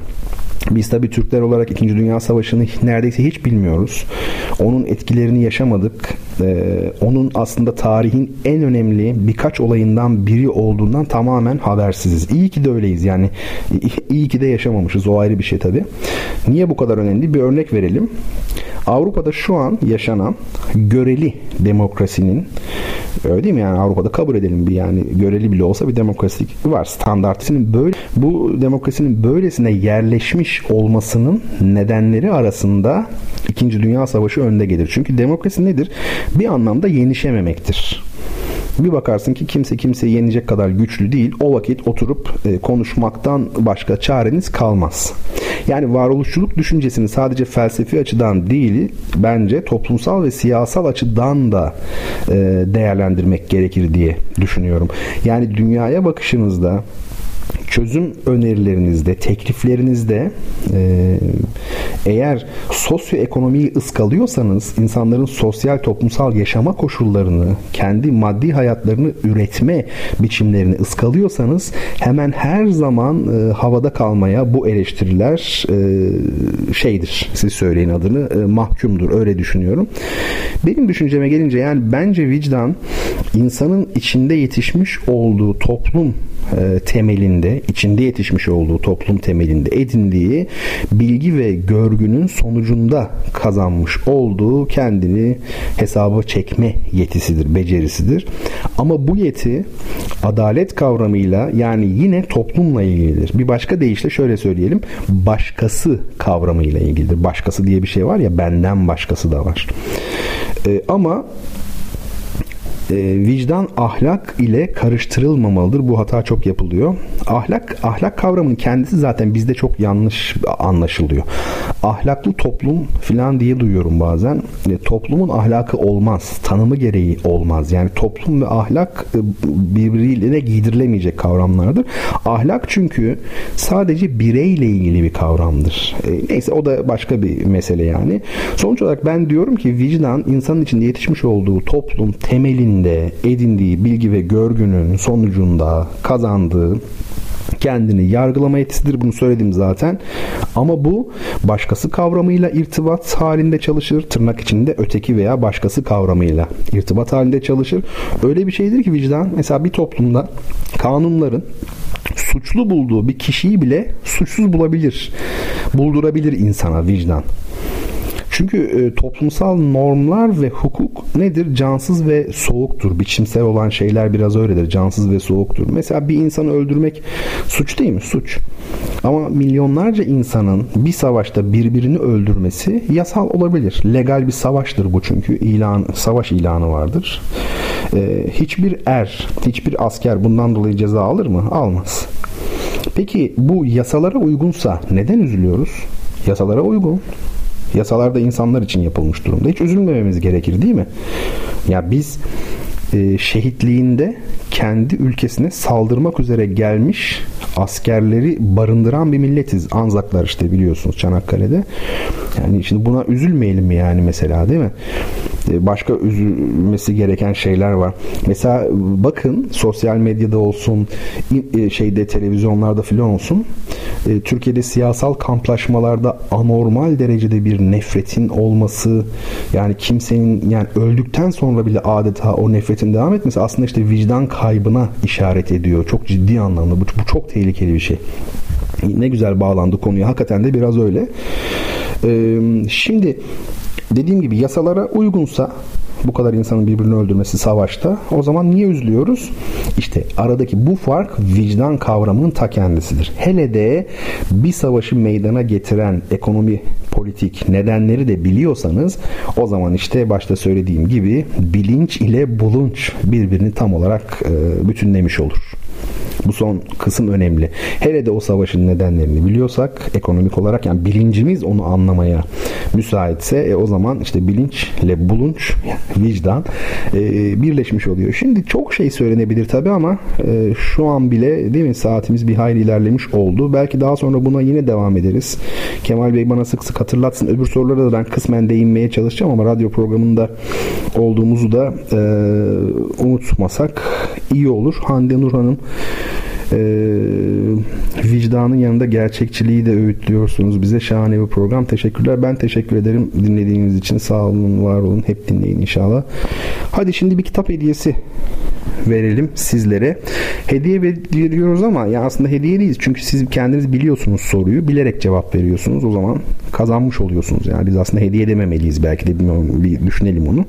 Biz tabii Türkler olarak 2. Dünya Savaşı'nı neredeyse hiç bilmiyoruz. Onun etkilerini yaşamadık. Ee, onun aslında tarihin en önemli birkaç olayından biri olduğundan tamamen habersiziz. İyi ki de öyleyiz. Yani iyi ki de yaşamamışız. O ayrı bir şey tabii. Niye bu kadar önemli? Bir örnek verelim. Avrupa'da şu an yaşanan göreli demokrasinin öyle değil mi yani Avrupa'da kabul edelim bir yani göreli bile olsa bir demokrasi var standartının böyle bu demokrasinin böylesine yerleşmiş olmasının nedenleri arasında 2. Dünya Savaşı önde gelir. Çünkü demokrasi nedir? Bir anlamda yenişememektir. Bir bakarsın ki kimse kimseyi yenecek kadar güçlü değil. O vakit oturup e, konuşmaktan başka çareniz kalmaz. Yani varoluşçuluk düşüncesini sadece felsefi açıdan değil bence toplumsal ve siyasal açıdan da e, değerlendirmek gerekir diye düşünüyorum. Yani dünyaya bakışınızda çözüm önerilerinizde, tekliflerinizde e, eğer sosyoekonomiyi ıskalıyorsanız insanların sosyal toplumsal yaşama koşullarını, kendi maddi hayatlarını üretme biçimlerini ıskalıyorsanız hemen her zaman e, havada kalmaya bu eleştiriler e, şeydir. Siz söyleyin adını e, mahkumdur. Öyle düşünüyorum. Benim düşünceme gelince yani bence vicdan insanın içinde yetişmiş olduğu toplum e, içinde yetişmiş olduğu toplum temelinde edindiği bilgi ve görgünün sonucunda kazanmış olduğu kendini hesaba çekme yetisidir, becerisidir. Ama bu yeti adalet kavramıyla yani yine toplumla ilgilidir. Bir başka deyişle şöyle söyleyelim. Başkası kavramıyla ilgilidir. Başkası diye bir şey var ya benden başkası da var. Ee, ama e, vicdan ahlak ile karıştırılmamalıdır. Bu hata çok yapılıyor. Ahlak ahlak kavramının kendisi zaten bizde çok yanlış anlaşılıyor. Ahlaklı toplum filan diye duyuyorum bazen. E, toplumun ahlakı olmaz. Tanımı gereği olmaz. Yani toplum ve ahlak e, birbiriyle giydirilemeyecek kavramlardır. Ahlak çünkü sadece bireyle ilgili bir kavramdır. E, neyse o da başka bir mesele yani. Sonuç olarak ben diyorum ki vicdan insanın içinde yetişmiş olduğu toplum temelinde edindiği bilgi ve görgünün sonucunda kazandığı kendini yargılama yetisidir. Bunu söyledim zaten. Ama bu başkası kavramıyla irtibat halinde çalışır. Tırnak içinde öteki veya başkası kavramıyla irtibat halinde çalışır. Öyle bir şeydir ki vicdan mesela bir toplumda kanunların suçlu bulduğu bir kişiyi bile suçsuz bulabilir. Buldurabilir insana vicdan. Çünkü e, toplumsal normlar ve hukuk nedir? Cansız ve soğuktur. Biçimsel olan şeyler biraz öyledir. Cansız ve soğuktur. Mesela bir insanı öldürmek suç değil mi? Suç. Ama milyonlarca insanın bir savaşta birbirini öldürmesi yasal olabilir. Legal bir savaştır bu çünkü. ilan savaş ilanı vardır. Ee, hiçbir er, hiçbir asker bundan dolayı ceza alır mı? Almaz. Peki bu yasalara uygunsa neden üzülüyoruz? Yasalara uygun. Yasalar da insanlar için yapılmış durumda. Hiç üzülmememiz gerekir değil mi? Ya biz e, şehitliğinde kendi ülkesine saldırmak üzere gelmiş askerleri barındıran bir milletiz. Anzaklar işte biliyorsunuz Çanakkale'de. Yani şimdi buna üzülmeyelim mi yani mesela değil mi? Başka üzülmesi gereken şeyler var. Mesela bakın sosyal medyada olsun, e, şeyde televizyonlarda filan olsun. E, Türkiye'de siyasal kamplaşmalarda anormal derecede bir nefretin olması, yani kimsenin yani öldükten sonra bile adeta o nefretin devam etmesi aslında işte vicdan kaybına işaret ediyor. Çok ciddi anlamda. Bu, bu çok tehlikeli bir şey. Ne güzel bağlandı konuya. Hakikaten de biraz öyle. Ee, şimdi dediğim gibi yasalara uygunsa bu kadar insanın birbirini öldürmesi savaşta o zaman niye üzülüyoruz? İşte aradaki bu fark vicdan kavramının ta kendisidir. Hele de bir savaşı meydana getiren ekonomi politik nedenleri de biliyorsanız o zaman işte başta söylediğim gibi bilinç ile bulunç birbirini tam olarak e, bütünlemiş olur. Bu son kısım önemli. Hele de o savaşın nedenlerini biliyorsak ekonomik olarak yani bilincimiz onu anlamaya müsaitse e, o zaman işte bilinçle bulunç vicdan e, birleşmiş oluyor. Şimdi çok şey söylenebilir tabi ama e, şu an bile değil mi saatimiz bir hayli ilerlemiş oldu. Belki daha sonra buna yine devam ederiz. Kemal Bey bana sık sık hatırlatsın. Öbür sorulara da ben kısmen değinmeye çalışacağım ama radyo programında olduğumuzu da e, unutmasak iyi olur. Hande Nur Hanım e, vicdanın yanında gerçekçiliği de öğütlüyorsunuz. Bize şahane bir program. Teşekkürler. Ben teşekkür ederim dinlediğiniz için. Sağ olun, var olun. Hep dinleyin inşallah. Hadi şimdi bir kitap hediyesi verelim sizlere. Hediye veriyoruz ama ya aslında hediye değiliz. Çünkü siz kendiniz biliyorsunuz soruyu. Bilerek cevap veriyorsunuz. O zaman kazanmış oluyorsunuz. Yani biz aslında hediye dememeliyiz. Belki de bilmiyorum, bir düşünelim onu.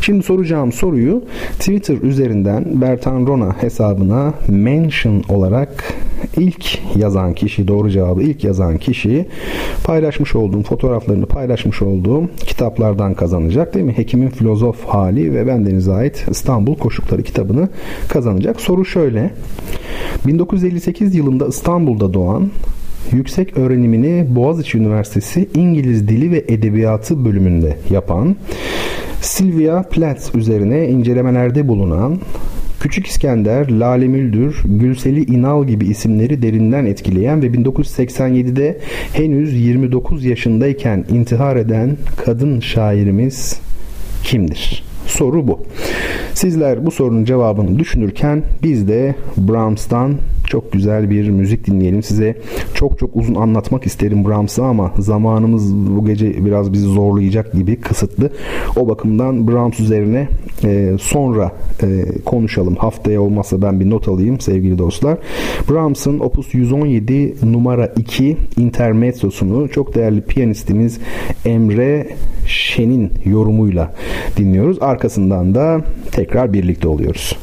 Şimdi soracağım soruyu Twitter üzerinden Bertan Rona hesabına mention olarak ilk yazan kişi, doğru cevabı ilk yazan kişi paylaşmış olduğum fotoğraflarını paylaşmış olduğum kitaplardan kazanacak değil mi? Hekimin filozof hali ve bendenize ait İstanbul koşukları kitabını kazanacak. Soru şöyle. 1958 yılında İstanbul'da doğan yüksek öğrenimini Boğaziçi Üniversitesi İngiliz Dili ve Edebiyatı bölümünde yapan Sylvia Plath üzerine incelemelerde bulunan Küçük İskender, Lale Müldür, Gülseli İnal gibi isimleri derinden etkileyen ve 1987'de henüz 29 yaşındayken intihar eden kadın şairimiz kimdir? Soru bu. Sizler bu sorunun cevabını düşünürken biz de Brahms'tan çok güzel bir müzik dinleyelim. Size çok çok uzun anlatmak isterim Brahms'ı ama zamanımız bu gece biraz bizi zorlayacak gibi kısıtlı. O bakımdan Brahms üzerine e, sonra e, konuşalım. Haftaya olmazsa ben bir not alayım sevgili dostlar. Brahms'ın Opus 117 numara 2 intermezzosunu çok değerli piyanistimiz Emre Şen'in yorumuyla dinliyoruz. Arkasından da tekrar birlikte oluyoruz.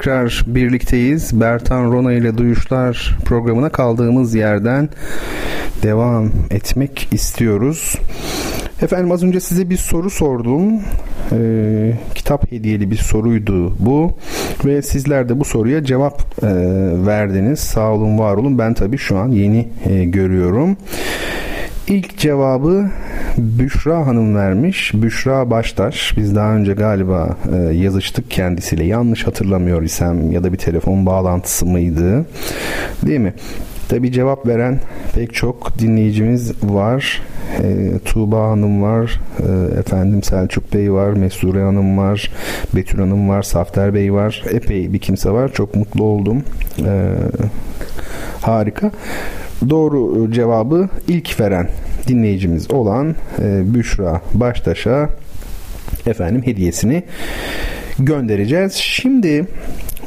Tekrar birlikteyiz. Bertan Rona ile Duyuşlar programına kaldığımız yerden devam etmek istiyoruz. Efendim az önce size bir soru sordum. Ee, kitap hediyeli bir soruydu bu ve sizler de bu soruya cevap e, verdiniz. Sağ olun, var olun. Ben tabii şu an yeni e, görüyorum. İlk cevabı Büşra Hanım vermiş. Büşra Baştaş. Biz daha önce galiba e, yazıştık kendisiyle. Yanlış hatırlamıyor isem ya da bir telefon bağlantısı mıydı? Değil mi? Tabi cevap veren pek çok dinleyicimiz var. E, Tuğba Hanım var, e, efendim Selçuk Bey var, Mesure Hanım var, Betül Hanım var, Safter Bey var. Epey bir kimse var. Çok mutlu oldum. E, harika. Doğru cevabı ilk veren dinleyicimiz olan e, Büşra Baştaş'a efendim hediyesini göndereceğiz. Şimdi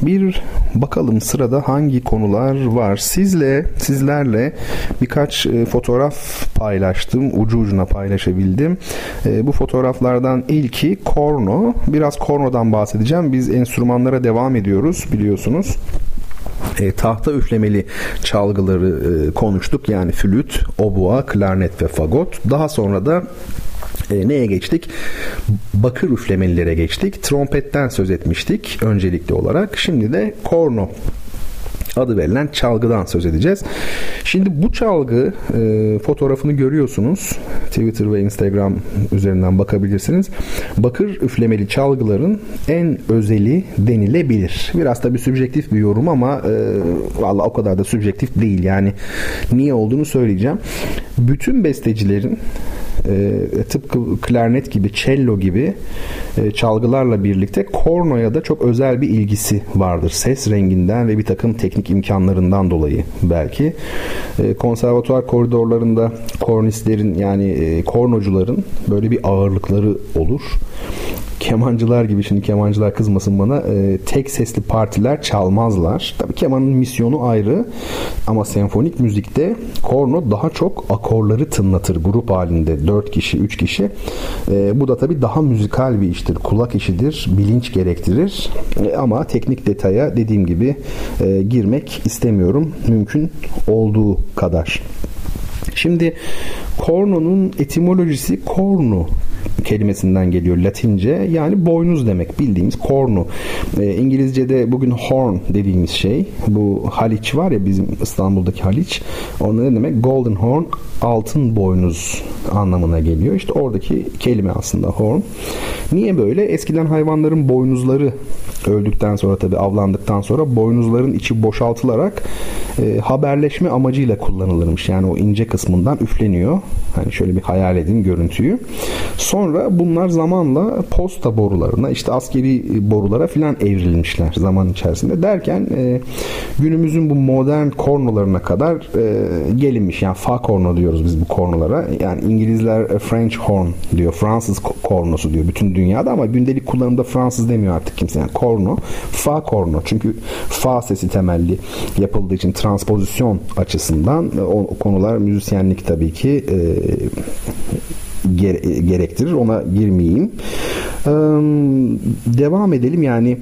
bir bakalım sırada hangi konular var. Sizle, sizlerle birkaç e, fotoğraf paylaştım. Ucu ucuna paylaşabildim. E, bu fotoğraflardan ilki korno. Biraz kornodan bahsedeceğim. Biz enstrümanlara devam ediyoruz biliyorsunuz e, tahta üflemeli çalgıları e, konuştuk. Yani flüt, obua, klarnet ve fagot. Daha sonra da e, neye geçtik? Bakır üflemelilere geçtik. Trompetten söz etmiştik öncelikli olarak. Şimdi de korno adı verilen çalgıdan söz edeceğiz. Şimdi bu çalgı e, fotoğrafını görüyorsunuz. Twitter ve Instagram üzerinden bakabilirsiniz. Bakır üflemeli çalgıların en özeli denilebilir. Biraz tabi sübjektif bir yorum ama e, valla o kadar da sübjektif değil. Yani niye olduğunu söyleyeceğim. Bütün bestecilerin e, tıpkı klarnet gibi, cello gibi e, çalgılarla birlikte kornoya da çok özel bir ilgisi vardır. Ses renginden ve bir takım teknik imkanlarından dolayı belki. E, konservatuar koridorlarında kornistlerin yani e, kornocuların böyle bir ağırlıkları olur kemancılar gibi şimdi kemancılar kızmasın bana e, tek sesli partiler çalmazlar. Tabii kemanın misyonu ayrı ama senfonik müzikte korno daha çok akorları tınlatır grup halinde 4 kişi 3 kişi. E, bu da tabii daha müzikal bir iştir. Kulak işidir. Bilinç gerektirir. E, ama teknik detaya dediğim gibi e, girmek istemiyorum. Mümkün olduğu kadar. Şimdi korno'nun etimolojisi kornu kelimesinden geliyor Latince. Yani boynuz demek bildiğimiz kornu. E, İngilizce'de bugün horn dediğimiz şey. Bu Haliç var ya bizim İstanbul'daki Haliç. Onun ne demek? Golden horn altın boynuz anlamına geliyor. İşte oradaki kelime aslında horn. Niye böyle? Eskiden hayvanların boynuzları öldükten sonra tabi avlandıktan sonra boynuzların içi boşaltılarak e, haberleşme amacıyla kullanılırmış. Yani o ince kısmından üfleniyor. Hani şöyle bir hayal edin görüntüyü. Sonra bunlar zamanla posta borularına işte askeri borulara filan evrilmişler zaman içerisinde. Derken e, günümüzün bu modern kornolarına kadar e, gelinmiş. Yani fa korno diyoruz biz bu kornolara. Yani İngilizler French horn diyor. Fransız kornosu diyor bütün dünyada ama gündelik kullanımda Fransız demiyor artık kimse. Yani korno. Fa korno. Çünkü fa sesi temelli yapıldığı için transpozisyon açısından e, o konular müzisyenlik tabii ki e, gerektirir. Ona girmeyeyim. Ee, devam edelim yani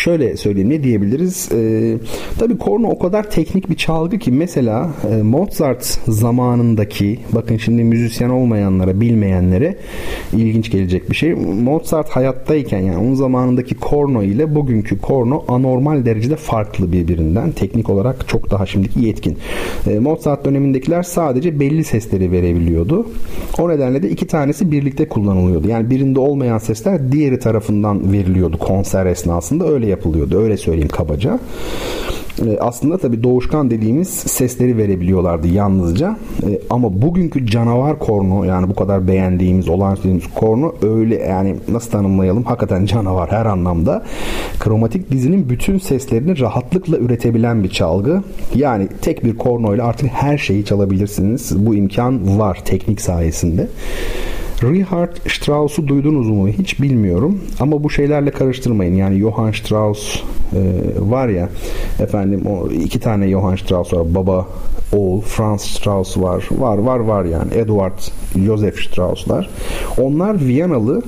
şöyle söyleyeyim ne diyebiliriz? E, tabii korno o kadar teknik bir çalgı ki mesela e, Mozart zamanındaki bakın şimdi müzisyen olmayanlara bilmeyenlere ilginç gelecek bir şey. Mozart hayattayken yani onun zamanındaki korno ile bugünkü korno anormal derecede farklı birbirinden. Teknik olarak çok daha şimdiki yetkin. E, Mozart dönemindekiler sadece belli sesleri verebiliyordu. O nedenle de iki tanesi birlikte kullanılıyordu. Yani birinde olmayan sesler diğeri tarafından veriliyordu konser esnasında. Öyle yapılıyordu. Öyle söyleyeyim kabaca. E, aslında tabi doğuşkan dediğimiz sesleri verebiliyorlardı yalnızca. E, ama bugünkü canavar korno yani bu kadar beğendiğimiz, olağanüstü dediğimiz korno öyle yani nasıl tanımlayalım? Hakikaten canavar her anlamda. Kromatik dizinin bütün seslerini rahatlıkla üretebilen bir çalgı. Yani tek bir korno ile artık her şeyi çalabilirsiniz. Bu imkan var teknik sayesinde. Richard Strauss'u duydunuz mu hiç bilmiyorum ama bu şeylerle karıştırmayın. Yani Johann Strauss e, var ya efendim o iki tane Johann Strauss var. Baba oğul Franz Strauss var. Var var var yani. Edward Joseph Strauss'lar. Onlar Viyanalı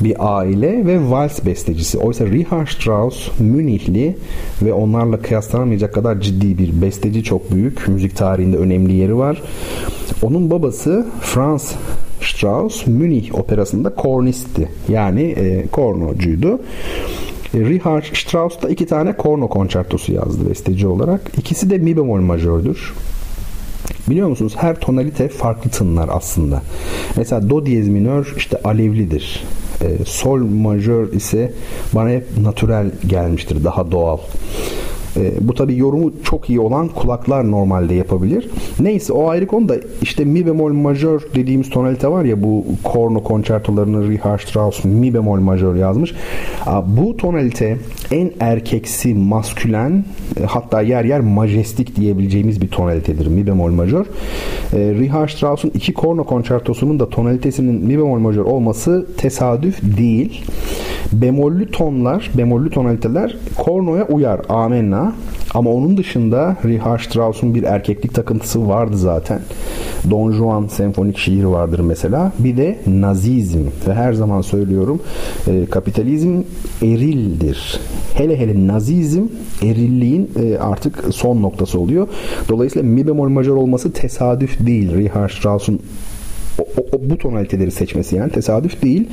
bir aile ve vals bestecisi. Oysa Richard Strauss Münihli ve onlarla kıyaslanamayacak kadar ciddi bir besteci çok büyük. Müzik tarihinde önemli yeri var. Onun babası Franz Strauss Münih operasında kornistti. Yani e, kornocuydu. E, Richard Strauss da iki tane korno konçertosu yazdı besteci olarak. İkisi de mi bemol majördür. Biliyor musunuz her tonalite farklı tınlar aslında. Mesela do diyez minör işte alevlidir. E, sol majör ise bana hep natürel gelmiştir. Daha doğal. E, bu tabi yorumu çok iyi olan kulaklar normalde yapabilir. Neyse o ayrı konu da işte mi bemol majör dediğimiz tonalite var ya bu korno konçertolarını Richard Strauss mi bemol majör yazmış. Bu tonalite en erkeksi maskülen e, hatta yer yer majestik diyebileceğimiz bir tonalitedir mi bemol majör. E, Richard Strauss'un iki korno konçertosunun da tonalitesinin mi bemol majör olması tesadüf değil. Bemollü tonlar, bemollü tonaliteler kornoya uyar. Amenna ama onun dışında Richard Strauss'un bir erkeklik takıntısı vardı zaten. Don Juan senfonik şiiri vardır mesela. Bir de nazizm ve her zaman söylüyorum e, kapitalizm erildir. Hele hele nazizm erilliğin e, artık son noktası oluyor. Dolayısıyla mi bemol majör olması tesadüf değil. Richard Strauss'un o, o, bu tonaliteleri seçmesi yani tesadüf değil.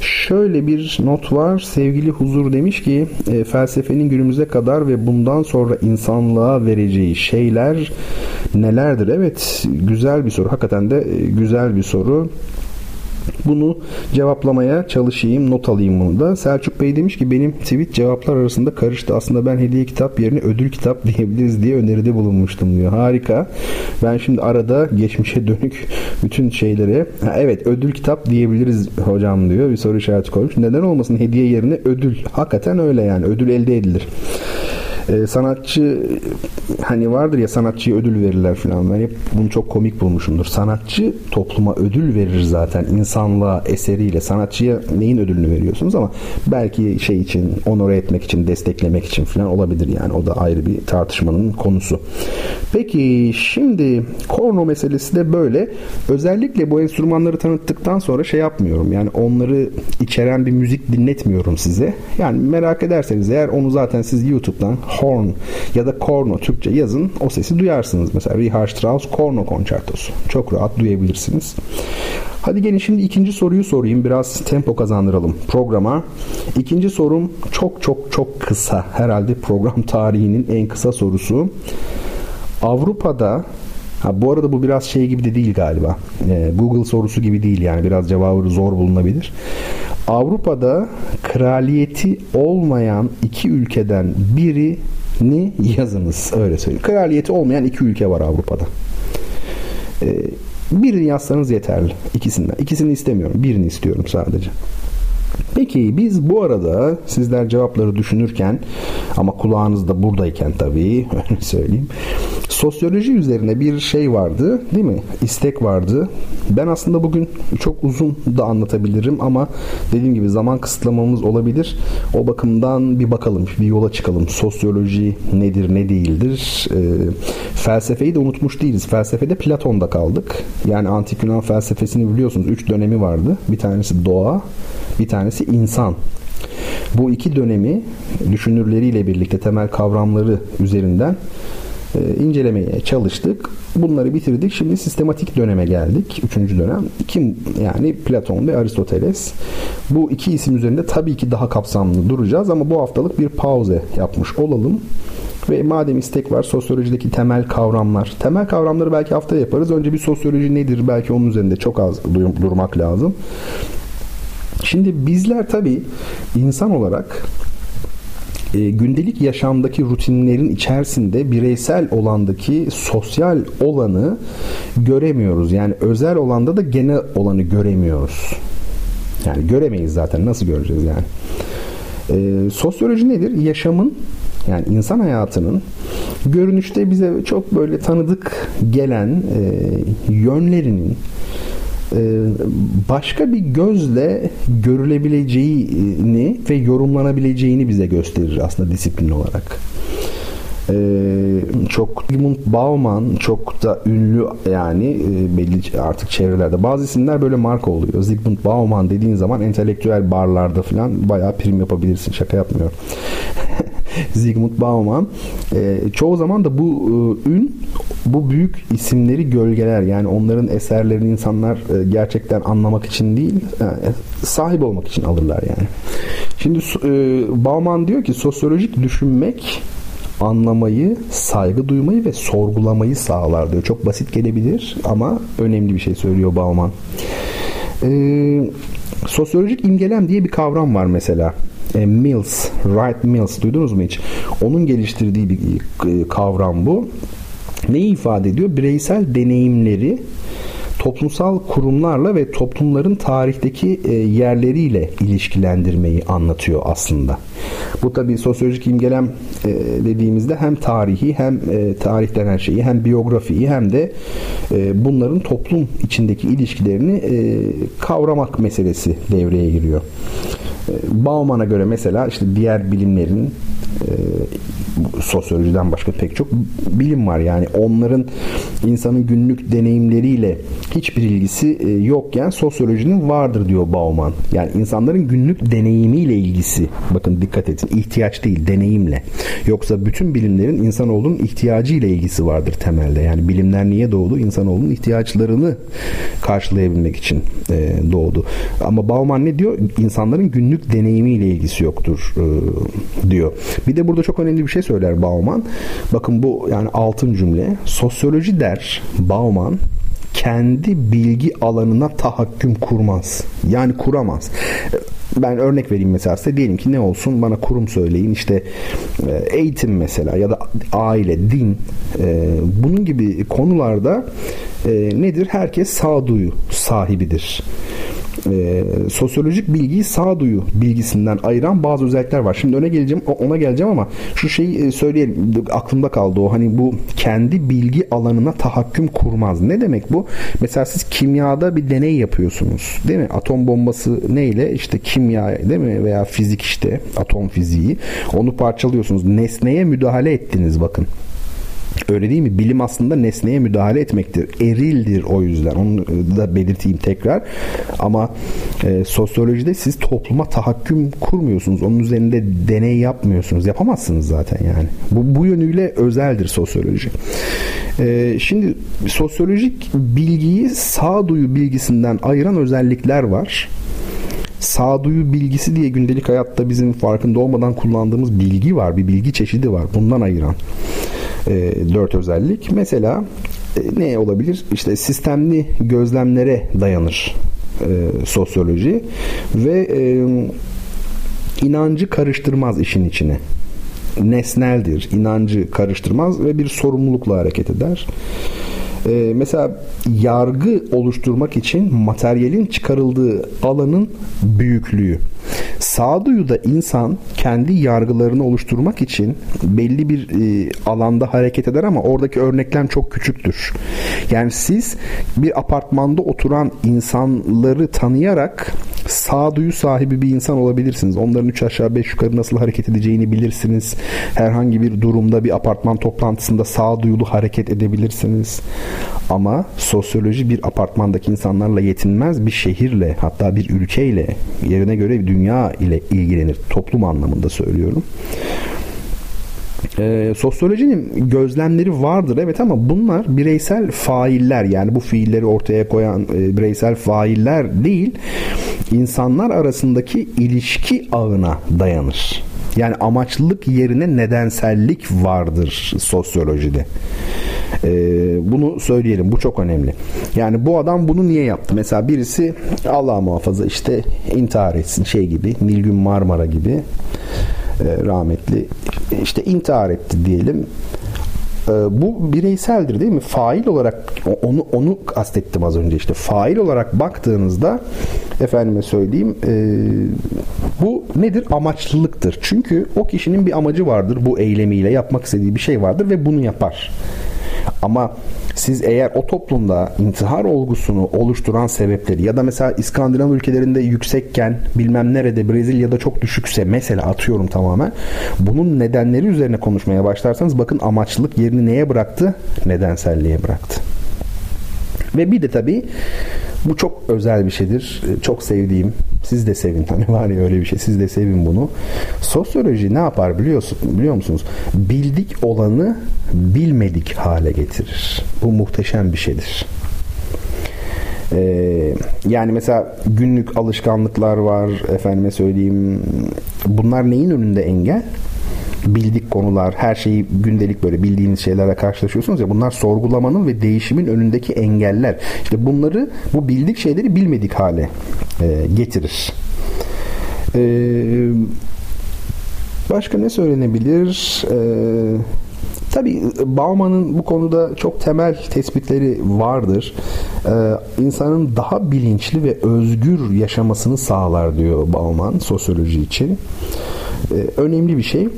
Şöyle bir not var. Sevgili Huzur demiş ki e, felsefenin günümüze kadar ve bundan sonra insanlığa vereceği şeyler nelerdir? Evet güzel bir soru. Hakikaten de e, güzel bir soru. Bunu cevaplamaya çalışayım, not alayım bunu da. Selçuk Bey demiş ki benim tweet cevaplar arasında karıştı. Aslında ben hediye kitap yerine ödül kitap (laughs) diyebiliriz diye öneride bulunmuştum diyor. Harika. Ben şimdi arada geçmişe dönük bütün şeylere evet ödül kitap diyebiliriz hocam diyor. Bir soru işareti koymuş. Neden olmasın hediye yerine ödül. Hakikaten öyle yani. Ödül elde edilir e, sanatçı hani vardır ya sanatçıya ödül verirler falan. Ben hep bunu çok komik bulmuşumdur. Sanatçı topluma ödül verir zaten insanlığa eseriyle. Sanatçıya neyin ödülünü veriyorsunuz ama belki şey için onore etmek için, desteklemek için falan olabilir yani. O da ayrı bir tartışmanın konusu. Peki şimdi korno meselesi de böyle. Özellikle bu enstrümanları tanıttıktan sonra şey yapmıyorum. Yani onları içeren bir müzik dinletmiyorum size. Yani merak ederseniz eğer onu zaten siz YouTube'dan horn ya da korno Türkçe yazın o sesi duyarsınız. Mesela Richard Strauss korno konçertosu. Çok rahat duyabilirsiniz. Hadi gelin şimdi ikinci soruyu sorayım. Biraz tempo kazandıralım programa. İkinci sorum çok çok çok kısa. Herhalde program (laughs) tarihinin en kısa sorusu. Avrupa'da Ha, bu arada bu biraz şey gibi de değil galiba. Ee, Google sorusu gibi değil yani biraz cevabı zor bulunabilir. Avrupa'da kraliyeti olmayan iki ülkeden birini yazınız öyle söyleyeyim. Kraliyeti olmayan iki ülke var Avrupa'da. Ee, birini yazsanız yeterli ikisinden. İkisini istemiyorum. Birini istiyorum sadece. Peki biz bu arada sizler cevapları düşünürken ama kulağınız da buradayken tabii (laughs) öyle söyleyeyim. Sosyoloji üzerine bir şey vardı değil mi? İstek vardı. Ben aslında bugün çok uzun da anlatabilirim ama dediğim gibi zaman kısıtlamamız olabilir. O bakımdan bir bakalım, bir yola çıkalım. Sosyoloji nedir, ne değildir? E, felsefeyi de unutmuş değiliz. Felsefede Platon'da kaldık. Yani antik Yunan felsefesini biliyorsunuz. Üç dönemi vardı. Bir tanesi doğa, bir tanesi insan. Bu iki dönemi düşünürleriyle birlikte temel kavramları üzerinden e, incelemeye çalıştık. Bunları bitirdik. Şimdi sistematik döneme geldik. Üçüncü dönem. Kim yani Platon ve Aristoteles. Bu iki isim üzerinde tabii ki daha kapsamlı duracağız ama bu haftalık bir pauze yapmış olalım. Ve madem istek var sosyolojideki temel kavramlar. Temel kavramları belki hafta yaparız. Önce bir sosyoloji nedir belki onun üzerinde çok az durmak lazım. Şimdi bizler tabii insan olarak e, gündelik yaşamdaki rutinlerin içerisinde bireysel olandaki sosyal olanı göremiyoruz. Yani özel olanda da genel olanı göremiyoruz. Yani göremeyiz zaten. Nasıl göreceğiz yani? E, sosyoloji nedir? Yaşamın yani insan hayatının görünüşte bize çok böyle tanıdık gelen e, yönlerinin başka bir gözle görülebileceğini ve yorumlanabileceğini bize gösterir aslında disiplin olarak. Ee, çok Zygmunt Bauman çok da ünlü yani e, belli artık çevrelerde. Bazı isimler böyle marka oluyor. Zygmunt Bauman dediğin zaman entelektüel barlarda falan bayağı prim yapabilirsin. Şaka yapmıyorum. (laughs) (laughs) Zygmunt Bauman. E, çoğu zaman da bu e, ün bu büyük isimleri gölgeler. Yani onların eserlerini insanlar e, gerçekten anlamak için değil, yani, sahip olmak için alırlar yani. Şimdi e, Bauman diyor ki sosyolojik düşünmek anlamayı, saygı duymayı ve sorgulamayı sağlar diyor. Çok basit gelebilir ama önemli bir şey söylüyor Bauman. Ee, sosyolojik imgelem diye bir kavram var mesela. E, Mills, Wright Mills duydunuz mu hiç? Onun geliştirdiği bir e, kavram bu. Neyi ifade ediyor? Bireysel deneyimleri toplumsal kurumlarla ve toplumların tarihteki e, yerleriyle ilişkilendirmeyi anlatıyor aslında. Bu tabii sosyolojik imgelem dediğimizde hem tarihi hem tarihten her şeyi hem biyografiyi hem de bunların toplum içindeki ilişkilerini kavramak meselesi devreye giriyor. Bauman'a göre mesela işte diğer bilimlerin sosyolojiden başka pek çok bilim var. Yani onların insanın günlük deneyimleriyle hiçbir ilgisi e, yokken sosyolojinin vardır diyor Bauman. Yani insanların günlük deneyimiyle ilgisi. Bakın dikkat edin. ihtiyaç değil, deneyimle. Yoksa bütün bilimlerin insanoğlunun ihtiyacıyla ilgisi vardır temelde. Yani bilimler niye doğdu? İnsanoğlunun ihtiyaçlarını karşılayabilmek için e, doğdu. Ama Bauman ne diyor? İnsanların günlük deneyimiyle ilgisi yoktur e, diyor. Bir de burada çok önemli bir şey söyler Bauman. Bakın bu yani altın cümle. Sosyoloji der Bauman kendi bilgi alanına tahakküm kurmaz. Yani kuramaz. Ben örnek vereyim mesela size diyelim ki ne olsun bana kurum söyleyin işte e, eğitim mesela ya da aile, din e, bunun gibi konularda e, nedir? Herkes sağduyu sahibidir e, sosyolojik bilgiyi sağduyu bilgisinden ayıran bazı özellikler var. Şimdi öne geleceğim ona geleceğim ama şu şeyi söyleyelim aklımda kaldı o hani bu kendi bilgi alanına tahakküm kurmaz. Ne demek bu? Mesela siz kimyada bir deney yapıyorsunuz. Değil mi? Atom bombası neyle? İşte kimya değil mi? Veya fizik işte atom fiziği. Onu parçalıyorsunuz. Nesneye müdahale ettiniz bakın. Öyle değil mi? Bilim aslında nesneye müdahale etmektir. Erildir o yüzden. Onu da belirteyim tekrar. Ama e, sosyolojide siz topluma tahakküm kurmuyorsunuz. Onun üzerinde deney yapmıyorsunuz. Yapamazsınız zaten yani. Bu, bu yönüyle özeldir sosyoloji. E, şimdi sosyolojik bilgiyi sağduyu bilgisinden ayıran özellikler var sağduyu bilgisi diye gündelik hayatta bizim farkında olmadan kullandığımız bilgi var. Bir bilgi çeşidi var. Bundan ayıran e, dört özellik. Mesela e, ne olabilir? İşte sistemli gözlemlere dayanır e, sosyoloji ve e, inancı karıştırmaz işin içine nesneldir, inancı karıştırmaz ve bir sorumlulukla hareket eder. Ee, mesela yargı oluşturmak için materyalin çıkarıldığı alanın büyüklüğü. Sağduyuda insan kendi yargılarını oluşturmak için belli bir e, alanda hareket eder ama oradaki örneklem çok küçüktür. Yani siz bir apartmanda oturan insanları tanıyarak sağduyu sahibi bir insan olabilirsiniz. Onların üç aşağı beş yukarı nasıl hareket edeceğini bilirsiniz. Herhangi bir durumda bir apartman toplantısında sağduyulu hareket edebilirsiniz. Ama sosyoloji bir apartmandaki insanlarla yetinmez bir şehirle hatta bir ülkeyle yerine göre dünya ile ilgilenir. Toplum anlamında söylüyorum. E, sosyolojinin gözlemleri vardır evet ama bunlar bireysel failler yani bu fiilleri ortaya koyan e, bireysel failler değil insanlar arasındaki ilişki ağına dayanır. Yani amaçlılık yerine nedensellik vardır sosyolojide. Ee, bunu söyleyelim. Bu çok önemli. Yani bu adam bunu niye yaptı? Mesela birisi Allah muhafaza işte intihar etsin şey gibi Nilgün Marmara gibi e, rahmetli işte intihar etti diyelim e, bu bireyseldir değil mi? Fail olarak onu onu kastettim az önce işte. Fail olarak baktığınızda efendime söyleyeyim e, bu nedir? Amaçlılıktır. Çünkü o kişinin bir amacı vardır bu eylemiyle yapmak istediği bir şey vardır ve bunu yapar. Ama siz eğer o toplumda intihar olgusunu oluşturan sebepleri ya da mesela İskandinav ülkelerinde yüksekken bilmem nerede Brezilya'da çok düşükse mesela atıyorum tamamen bunun nedenleri üzerine konuşmaya başlarsanız bakın amaçlılık yerini neye bıraktı? Nedenselliğe bıraktı. Ve bir de tabii bu çok özel bir şeydir. Çok sevdiğim. Siz de sevin. (laughs) Hani var ya öyle bir şey. Siz de sevin bunu. Sosyoloji ne yapar biliyorsun, biliyor musunuz? Bildik olanı bilmedik hale getirir. Bu muhteşem bir şeydir. Ee, yani mesela günlük alışkanlıklar var efendime söyleyeyim bunlar neyin önünde engel? Bildik konular, her şeyi gündelik böyle bildiğiniz şeylerle karşılaşıyorsunuz ya bunlar sorgulamanın ve değişimin önündeki engeller. İşte bunları bu bildik şeyleri bilmedik hale e, getirir. E, başka ne söylenebilir? Eee Tabii Bauman'ın bu konuda çok temel tespitleri vardır. Ee, insanın daha bilinçli ve özgür yaşamasını sağlar diyor Bauman sosyoloji için. Ee, önemli bir şey.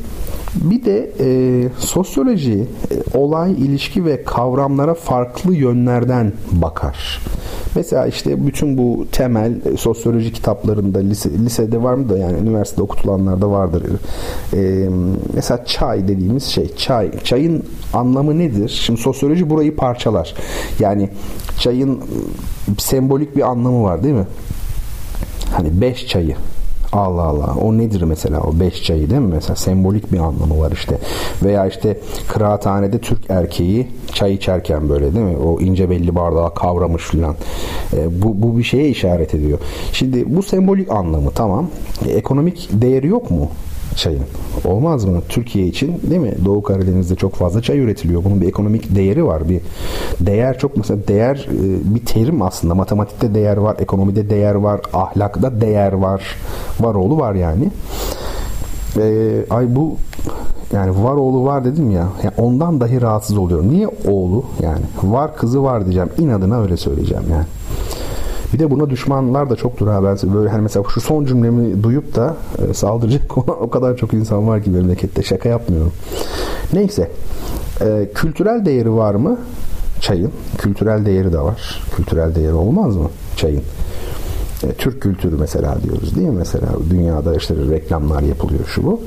Bir de e, sosyoloji e, olay, ilişki ve kavramlara farklı yönlerden bakar. Mesela işte bütün bu temel e, sosyoloji kitaplarında lise, lisede var mı da yani üniversitede okutulanlarda vardır. E, mesela çay dediğimiz şey çay. Çayın anlamı nedir? Şimdi sosyoloji burayı parçalar. Yani çayın sembolik bir anlamı var değil mi? Hani beş çayı Allah Allah. O nedir mesela o beş çayı değil mi? Mesela sembolik bir anlamı var işte. Veya işte kıraathanede Türk erkeği çay içerken böyle değil mi? O ince belli bardağı kavramış filan. E, bu, bu bir şeye işaret ediyor. Şimdi bu sembolik anlamı tamam. E, ekonomik değeri yok mu? Çayın. Olmaz mı? Türkiye için değil mi? Doğu Karadeniz'de çok fazla çay üretiliyor. Bunun bir ekonomik değeri var. Bir değer çok mesela değer e, bir terim aslında. Matematikte değer var, ekonomide değer var, ahlakta değer var. Var oğlu var yani. Ee, ay bu yani var oğlu var dedim ya. Yani ondan dahi rahatsız oluyorum. Niye oğlu? Yani var kızı var diyeceğim. İnadına öyle söyleyeceğim yani. Bir de buna düşmanlar da çoktur ha. Ben böyle hani mesela şu son cümlemi duyup da e, saldıracak (laughs) o kadar çok insan var ki memlekette. Şaka yapmıyorum. Neyse. E, kültürel değeri var mı? Çayın. Kültürel değeri de var. Kültürel değeri olmaz mı? Çayın. E, Türk kültürü mesela diyoruz değil mi? Mesela dünyada işte reklamlar yapılıyor şu bu.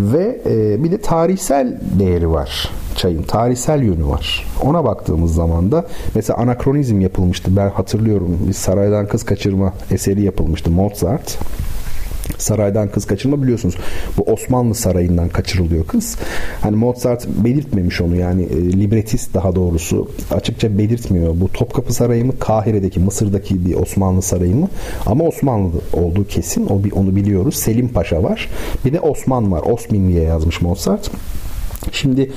Ve e, bir de tarihsel değeri var çayın tarihsel yönü var. Ona baktığımız zaman da mesela anakronizm yapılmıştı. Ben hatırlıyorum bir saraydan kız kaçırma eseri yapılmıştı Mozart. Saraydan kız kaçırma biliyorsunuz. Bu Osmanlı sarayından kaçırılıyor kız. Hani Mozart belirtmemiş onu yani e, libretist daha doğrusu açıkça belirtmiyor. Bu Topkapı Sarayı mı Kahire'deki Mısır'daki bir Osmanlı sarayı mı? Ama Osmanlı olduğu kesin. O onu biliyoruz. Selim Paşa var. Bir de Osman var. Osmin diye yazmış Mozart. Şimdi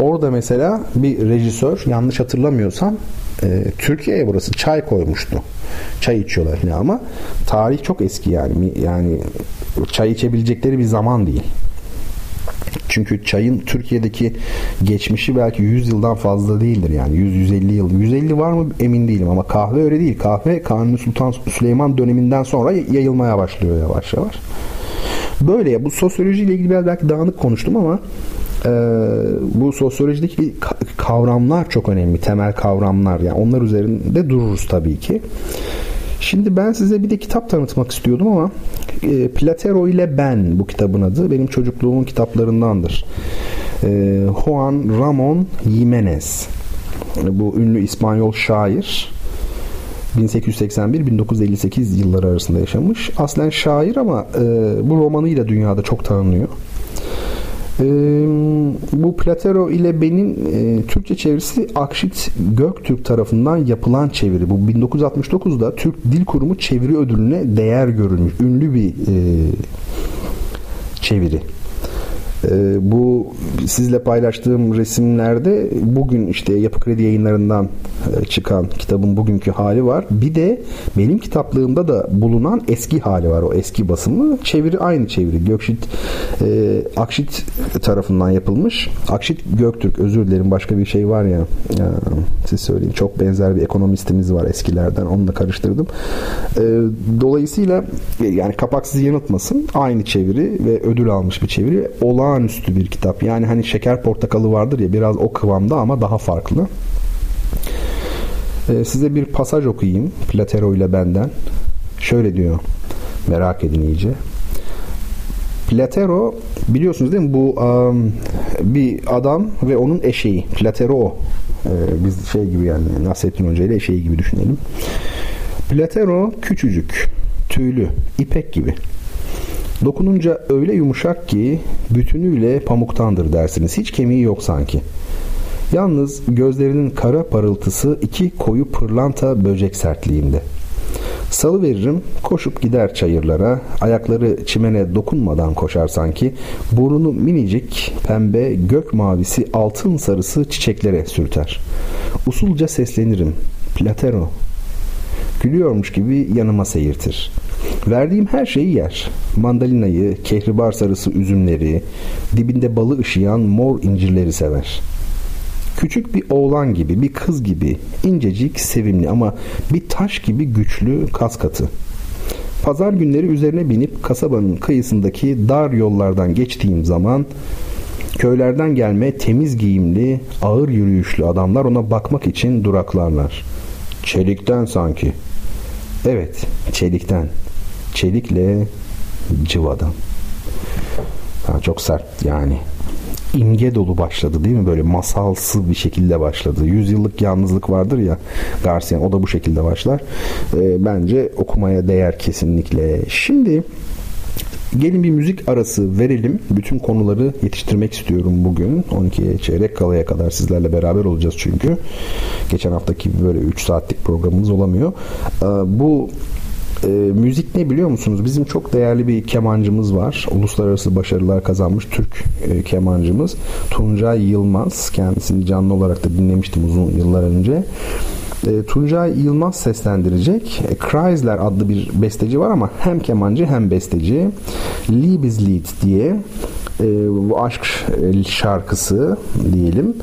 orada mesela bir rejisör yanlış hatırlamıyorsam e, Türkiye'ye burası çay koymuştu. Çay içiyorlar yine ama tarih çok eski yani. Yani çay içebilecekleri bir zaman değil. Çünkü çayın Türkiye'deki geçmişi belki 100 yıldan fazla değildir yani 100-150 yıl. 150 var mı emin değilim ama kahve öyle değil. Kahve Kanuni Sultan Süleyman döneminden sonra yayılmaya başlıyor yavaş yavaş. Böyle ya bu sosyolojiyle ilgili biraz belki dağınık konuştum ama e, bu sosyolojideki kavramlar çok önemli. Temel kavramlar. Yani onlar üzerinde dururuz tabii ki. Şimdi ben size bir de kitap tanıtmak istiyordum ama e, Platero ile Ben bu kitabın adı. Benim çocukluğumun kitaplarındandır. E, Juan Ramon Jimenez. Bu ünlü İspanyol şair. 1881-1958 yılları arasında yaşamış. Aslen şair ama e, bu romanıyla dünyada çok tanınıyor. E, bu Platero ile benim e, Türkçe çevirisi Akşit Göktürk tarafından yapılan çeviri. Bu 1969'da Türk Dil Kurumu çeviri ödülüne değer görülmüş. Ünlü bir e, çeviri. Ee, bu sizle paylaştığım resimlerde bugün işte Yapı Kredi yayınlarından e, çıkan kitabın bugünkü hali var. Bir de benim kitaplığımda da bulunan eski hali var. O eski basımı. Çeviri aynı çeviri. Gökşit e, Akşit tarafından yapılmış. Akşit Göktürk özür dilerim başka bir şey var ya, ya siz söyleyin. Çok benzer bir ekonomistimiz var eskilerden. Onunla karıştırdım. E, dolayısıyla e, yani kapak sizi yanıltmasın. Aynı çeviri ve ödül almış bir çeviri. Olan olağanüstü bir kitap. Yani hani şeker portakalı vardır ya biraz o kıvamda ama daha farklı. Ee, size bir pasaj okuyayım Platero ile benden. Şöyle diyor. Merak edin iyice. Platero biliyorsunuz değil mi bu um, bir adam ve onun eşeği. Platero ee, biz şey gibi yani Nasrettin Hoca ile eşeği gibi düşünelim. Platero küçücük, tüylü, ipek gibi. Dokununca öyle yumuşak ki bütünüyle pamuktandır dersiniz. Hiç kemiği yok sanki. Yalnız gözlerinin kara parıltısı iki koyu pırlanta böcek sertliğinde. Salı veririm, koşup gider çayırlara, ayakları çimene dokunmadan koşar sanki, burnunu minicik, pembe, gök mavisi, altın sarısı çiçeklere sürter. Usulca seslenirim, Platero. Gülüyormuş gibi yanıma seyirtir. Verdiğim her şeyi yer. Mandalinayı, kehribar sarısı üzümleri, dibinde balı ışıyan mor incirleri sever.'' Küçük bir oğlan gibi, bir kız gibi, incecik, sevimli ama bir taş gibi güçlü, kas katı. Pazar günleri üzerine binip kasabanın kıyısındaki dar yollardan geçtiğim zaman köylerden gelme temiz giyimli, ağır yürüyüşlü adamlar ona bakmak için duraklarlar. Çelikten sanki. Evet, çelikten. Çelikle cıvadan. Ha, çok sert yani imge dolu başladı değil mi? Böyle masalsı bir şekilde başladı. Yüzyıllık yalnızlık vardır ya Garcia'nın o da bu şekilde başlar. E, bence okumaya değer kesinlikle. Şimdi Gelin bir müzik arası verelim. Bütün konuları yetiştirmek istiyorum bugün. 12'ye çeyrek kalaya kadar sizlerle beraber olacağız çünkü. Geçen haftaki böyle 3 saatlik programımız olamıyor. Ee, bu e, müzik ne biliyor musunuz? Bizim çok değerli bir kemancımız var. Uluslararası başarılar kazanmış Türk e, kemancımız. Tuncay Yılmaz. Kendisini canlı olarak da dinlemiştim uzun yıllar önce. E, Tuncay Yılmaz seslendirecek. E, Chrysler adlı bir besteci var ama hem kemancı hem besteci. Liebeslied diye e, bu aşk e, şarkısı diyelim.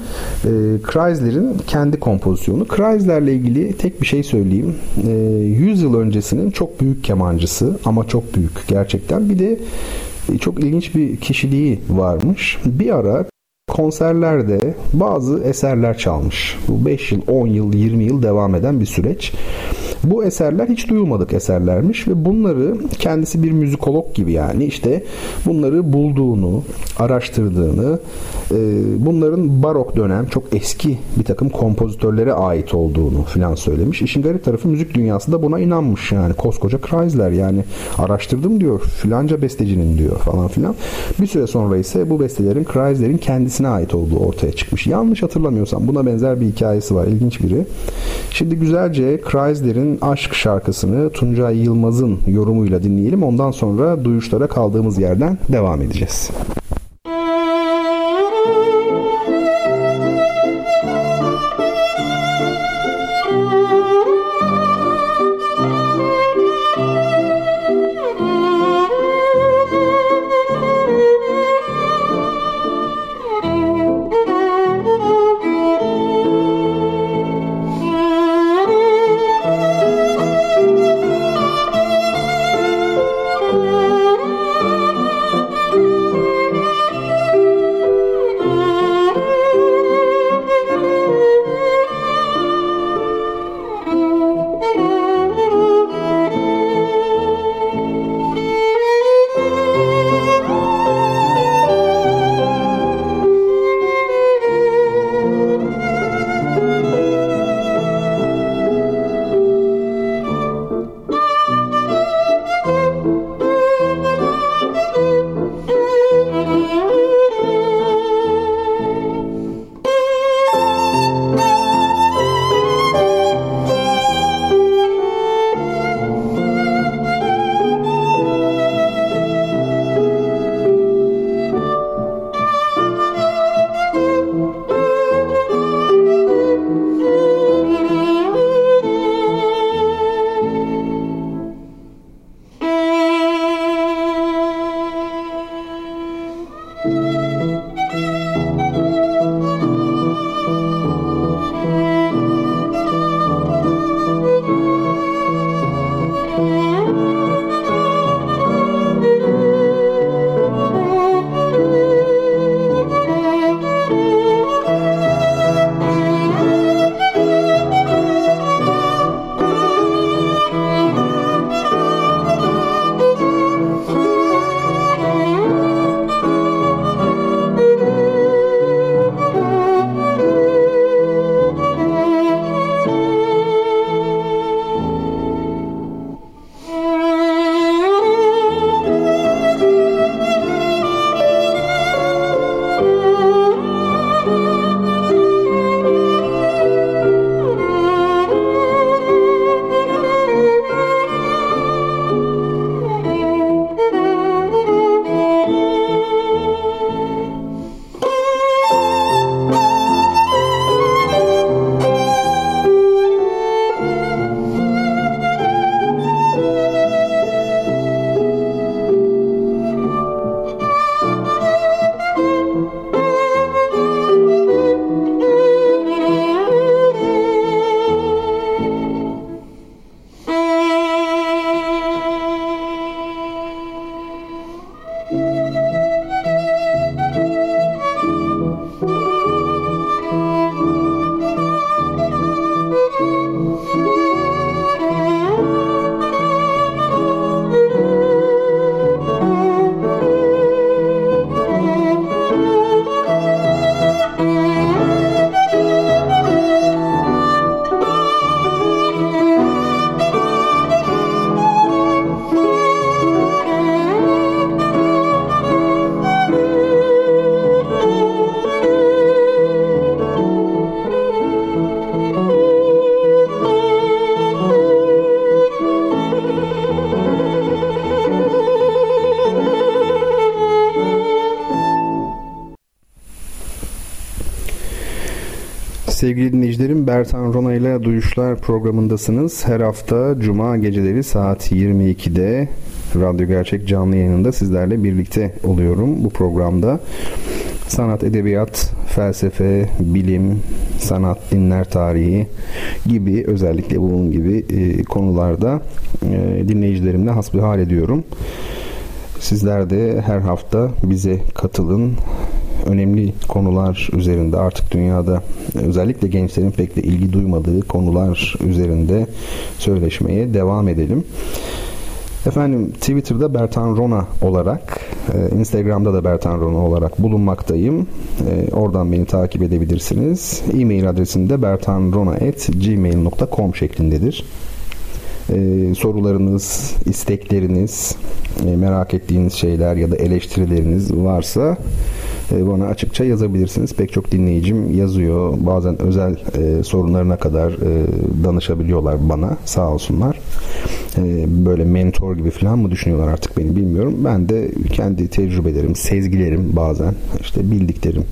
E, Chrysler'in kendi kompozisyonu. Chrysler'le ilgili tek bir şey söyleyeyim. E, 100 yıl öncesinin çok büyük kemancısı ama çok büyük gerçekten. Bir de e, çok ilginç bir kişiliği varmış. Bir ara konserlerde bazı eserler çalmış. Bu 5 yıl, 10 yıl, 20 yıl devam eden bir süreç. Bu eserler hiç duyulmadık eserlermiş ve bunları kendisi bir müzikolog gibi yani işte bunları bulduğunu, araştırdığını, e, bunların barok dönem çok eski bir takım kompozitörlere ait olduğunu filan söylemiş. İşin garip tarafı müzik dünyası da buna inanmış yani koskoca Chrysler yani araştırdım diyor filanca bestecinin diyor falan filan. Bir süre sonra ise bu bestelerin Chrysler'in kendisine ait olduğu ortaya çıkmış. Yanlış hatırlamıyorsam buna benzer bir hikayesi var. ilginç biri. Şimdi güzelce Aşk şarkısını Tuncay Yılmaz'ın yorumuyla dinleyelim. Ondan sonra duyuşlara kaldığımız yerden devam edeceğiz. Bertan Rona ile Duyuşlar programındasınız. Her hafta Cuma geceleri saat 22'de Radyo Gerçek canlı yayınında sizlerle birlikte oluyorum bu programda. Sanat, edebiyat, felsefe, bilim, sanat, dinler tarihi gibi özellikle bunun gibi e, konularda e, dinleyicilerimle hasbihal ediyorum. Sizler de her hafta bize katılın önemli konular üzerinde artık dünyada özellikle gençlerin pek de ilgi duymadığı konular üzerinde söyleşmeye devam edelim. Efendim Twitter'da Bertan Rona olarak, e, Instagram'da da Bertan Rona olarak bulunmaktayım. E, oradan beni takip edebilirsiniz. E-mail adresim de bertanrona.gmail.com şeklindedir. Ee, sorularınız, istekleriniz, e, merak ettiğiniz şeyler ya da eleştirileriniz varsa e, bana açıkça yazabilirsiniz. Pek çok dinleyicim yazıyor. Bazen özel e, sorunlarına kadar e, danışabiliyorlar bana sağ olsunlar. E, böyle mentor gibi falan mı düşünüyorlar artık beni bilmiyorum. Ben de kendi tecrübelerim, sezgilerim bazen işte bildiklerim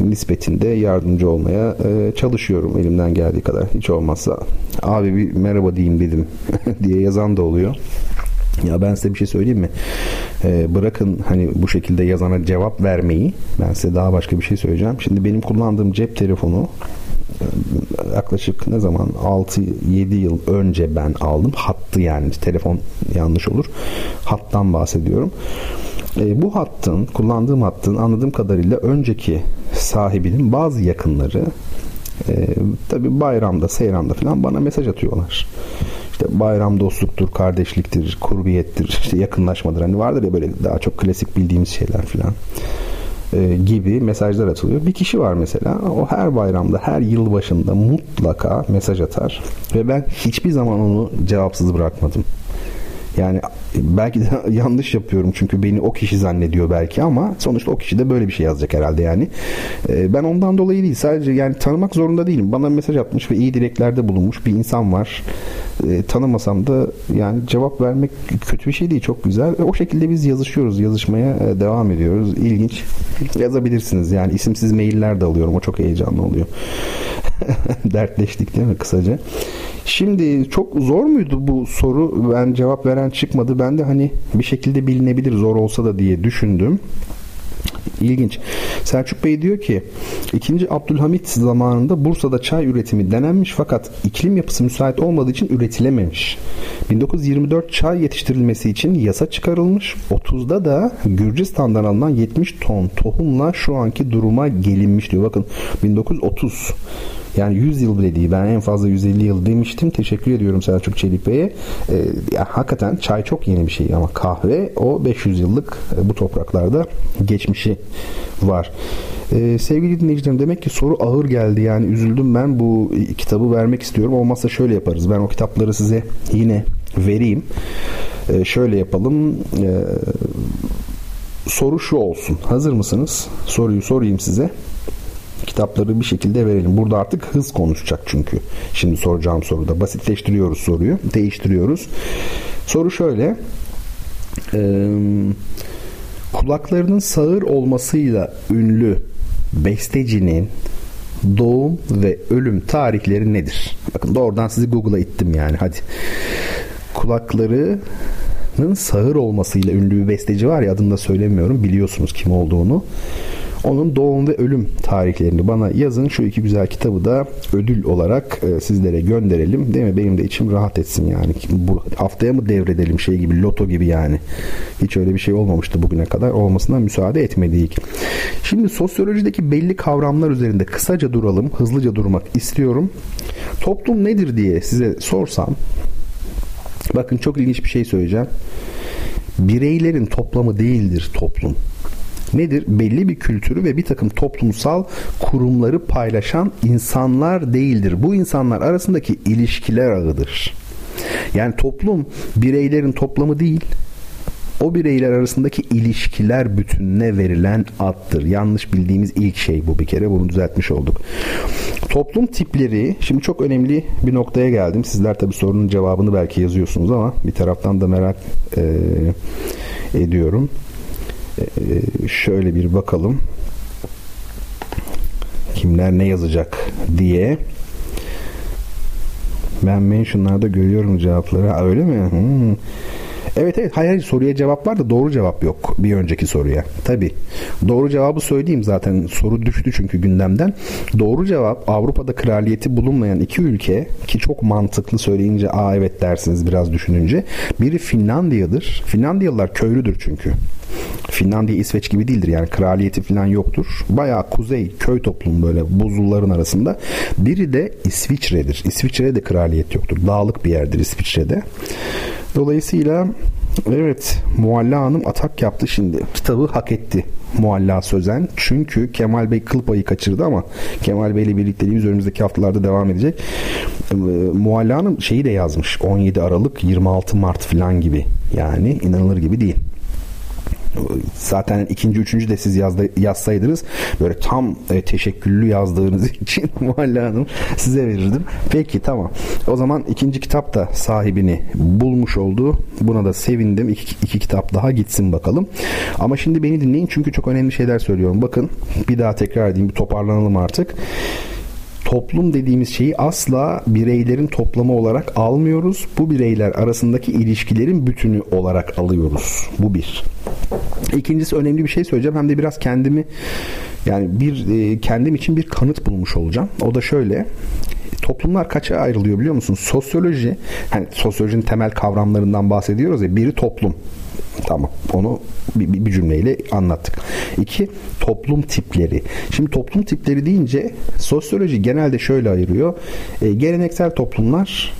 nispetinde yardımcı olmaya e, çalışıyorum elimden geldiği kadar. Hiç olmazsa abi bir merhaba diyeyim dedim (laughs) diye yazan da oluyor. Ya ben size bir şey söyleyeyim mi? Ee, bırakın hani bu şekilde yazana cevap vermeyi. Ben size daha başka bir şey söyleyeceğim. Şimdi benim kullandığım cep telefonu e, yaklaşık ne zaman 6-7 yıl önce ben aldım. Hattı yani telefon yanlış olur. Hattan bahsediyorum. E, bu hattın, kullandığım hattın anladığım kadarıyla önceki sahibinin bazı yakınları e, tabi bayramda, seyramda falan bana mesaj atıyorlar. İşte bayram dostluktur, kardeşliktir, kurbiyettir, işte yakınlaşmadır. Hani vardır ya böyle daha çok klasik bildiğimiz şeyler falan e, gibi mesajlar atılıyor. Bir kişi var mesela o her bayramda her yıl başında mutlaka mesaj atar ve ben hiçbir zaman onu cevapsız bırakmadım. Yani belki de (laughs) yanlış yapıyorum çünkü beni o kişi zannediyor belki ama sonuçta o kişi de böyle bir şey yazacak herhalde yani. Ee, ben ondan dolayı değil sadece yani tanımak zorunda değilim. Bana mesaj atmış ve iyi dileklerde bulunmuş bir insan var. Ee, tanımasam da yani cevap vermek kötü bir şey değil çok güzel. O şekilde biz yazışıyoruz yazışmaya e, devam ediyoruz. İlginç yazabilirsiniz yani isimsiz mailler de alıyorum o çok heyecanlı oluyor. (laughs) Dertleştik değil mi kısaca? Şimdi çok zor muydu bu soru? Ben cevap veren çıkmadı. Ben de hani bir şekilde bilinebilir zor olsa da diye düşündüm. İlginç. Selçuk Bey diyor ki 2. Abdülhamit zamanında Bursa'da çay üretimi denenmiş fakat iklim yapısı müsait olmadığı için üretilememiş. 1924 çay yetiştirilmesi için yasa çıkarılmış. 30'da da Gürcistan'dan alınan 70 ton tohumla şu anki duruma gelinmiş diyor. Bakın 1930 yani 100 yıl bile değil. Ben en fazla 150 yıl demiştim. Teşekkür ediyorum Selçuk Çelik Bey'e. E, hakikaten çay çok yeni bir şey ama kahve o 500 yıllık e, bu topraklarda geçmişi var. E, sevgili dinleyicilerim demek ki soru ağır geldi. Yani üzüldüm ben bu kitabı vermek istiyorum. Olmazsa şöyle yaparız. Ben o kitapları size yine vereyim. E, şöyle yapalım. E, soru şu olsun. Hazır mısınız? Soruyu sorayım size kitapları bir şekilde verelim. Burada artık hız konuşacak çünkü. Şimdi soracağım soruda. Basitleştiriyoruz soruyu. Değiştiriyoruz. Soru şöyle. Ee, kulaklarının sağır olmasıyla ünlü bestecinin doğum ve ölüm tarihleri nedir? Bakın doğrudan sizi Google'a ittim yani. Hadi. Kulaklarının sağır olmasıyla ünlü bir besteci var ya adını da söylemiyorum. Biliyorsunuz kim olduğunu. Onun doğum ve ölüm tarihlerini bana yazın. Şu iki güzel kitabı da ödül olarak e, sizlere gönderelim. Değil mi? Benim de içim rahat etsin yani. Bu haftaya mı devredelim şey gibi loto gibi yani. Hiç öyle bir şey olmamıştı bugüne kadar. Olmasına müsaade etmedik. Şimdi sosyolojideki belli kavramlar üzerinde kısaca duralım. Hızlıca durmak istiyorum. Toplum nedir diye size sorsam bakın çok ilginç bir şey söyleyeceğim. Bireylerin toplamı değildir toplum nedir? Belli bir kültürü ve bir takım toplumsal kurumları paylaşan insanlar değildir. Bu insanlar arasındaki ilişkiler ağıdır. Yani toplum bireylerin toplamı değil, o bireyler arasındaki ilişkiler bütününe verilen addır. Yanlış bildiğimiz ilk şey bu bir kere bunu düzeltmiş olduk. Toplum tipleri şimdi çok önemli bir noktaya geldim. Sizler tabi sorunun cevabını belki yazıyorsunuz ama bir taraftan da merak e, ediyorum. Şöyle bir bakalım. kimler ne yazacak diye. Ben mentionlarda görüyorum cevapları. Ha, öyle mi? Hmm. Evet evet hayır, hayır soruya cevap var da doğru cevap yok bir önceki soruya. Tabi doğru cevabı söyleyeyim zaten soru düştü çünkü gündemden. Doğru cevap Avrupa'da kraliyeti bulunmayan iki ülke ki çok mantıklı söyleyince aa evet dersiniz biraz düşününce. Biri Finlandiya'dır. Finlandiyalılar köylüdür çünkü. Finlandiya İsveç gibi değildir yani kraliyeti falan yoktur. Bayağı kuzey köy toplumu böyle buzulların arasında. Biri de İsviçre'dir. İsviçre'de de kraliyet yoktur. Dağlık bir yerdir İsviçre'de. Dolayısıyla evet Mualla Hanım atak yaptı şimdi. Kitabı hak etti Mualla Sözen. Çünkü Kemal Bey kıl payı kaçırdı ama Kemal Bey ile birlikteliğimiz önümüzdeki haftalarda devam edecek. Ee, Mualla Hanım şeyi de yazmış. 17 Aralık 26 Mart falan gibi. Yani inanılır gibi değil zaten ikinci, üçüncü de siz yazda, yazsaydınız böyle tam e, teşekküllü yazdığınız (laughs) için Muhalle Hanım size verirdim. Peki tamam. O zaman ikinci kitap da sahibini bulmuş oldu. Buna da sevindim. İki, iki kitap daha gitsin bakalım. Ama şimdi beni dinleyin çünkü çok önemli şeyler söylüyorum. Bakın bir daha tekrar edeyim bir toparlanalım artık toplum dediğimiz şeyi asla bireylerin toplamı olarak almıyoruz. Bu bireyler arasındaki ilişkilerin bütünü olarak alıyoruz. Bu bir. İkincisi önemli bir şey söyleyeceğim. Hem de biraz kendimi yani bir e, kendim için bir kanıt bulmuş olacağım. O da şöyle toplumlar kaça ayrılıyor biliyor musun? Sosyoloji, hani sosyolojinin temel kavramlarından bahsediyoruz ya. Biri toplum. Tamam. Onu bir, bir cümleyle anlattık. İki, toplum tipleri. Şimdi toplum tipleri deyince sosyoloji genelde şöyle ayırıyor. E, geleneksel toplumlar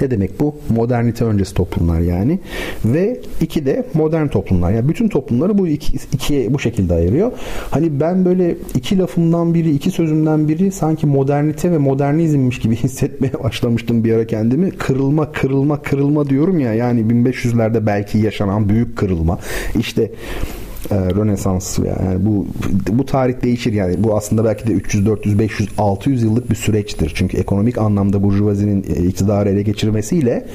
ne demek bu? Modernite öncesi toplumlar yani. Ve iki de modern toplumlar. Yani bütün toplumları bu iki, ikiye bu şekilde ayırıyor. Hani ben böyle iki lafımdan biri, iki sözümden biri sanki modernite ve modernizmmiş gibi hissetmeye (laughs) başlamıştım bir ara kendimi. Kırılma, kırılma, kırılma diyorum ya. Yani 1500'lerde belki yaşanan büyük kırılma. İşte e, Rönesans yani bu bu tarih değişir yani bu aslında belki de 300 400 500 600 yıllık bir süreçtir. Çünkü ekonomik anlamda burjuvazinin e, iktidarı ele geçirmesiyle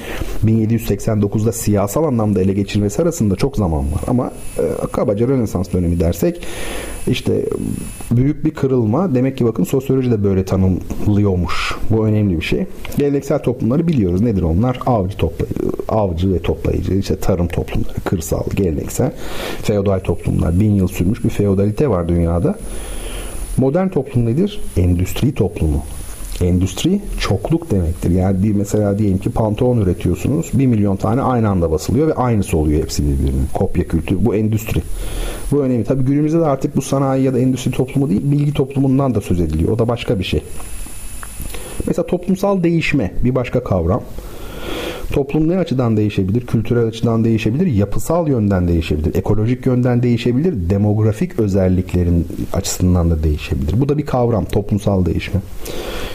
1789'da siyasal anlamda ele geçirmesi arasında çok zaman var. Ama e, kabaca Rönesans dönemi dersek işte büyük bir kırılma. Demek ki bakın sosyoloji de böyle tanımlıyormuş. Bu önemli bir şey. Geleneksel toplumları biliyoruz. Nedir onlar? Avcı toplayıcı, avcı ve toplayıcı, işte tarım toplumları, kırsal, geleneksel, feodal toplumlar. Bin yıl sürmüş bir feodalite var dünyada. Modern toplum nedir? Endüstri toplumu. Endüstri çokluk demektir. Yani bir mesela diyelim ki pantolon üretiyorsunuz. Bir milyon tane aynı anda basılıyor ve aynısı oluyor hepsi birbirinin. Kopya kültürü. Bu endüstri. Bu önemli. Tabii günümüzde de artık bu sanayi ya da endüstri toplumu değil, bilgi toplumundan da söz ediliyor. O da başka bir şey. Mesela toplumsal değişme bir başka kavram. Toplum ne açıdan değişebilir? Kültürel açıdan değişebilir, yapısal yönden değişebilir, ekolojik yönden değişebilir, demografik özelliklerin açısından da değişebilir. Bu da bir kavram, toplumsal değişme.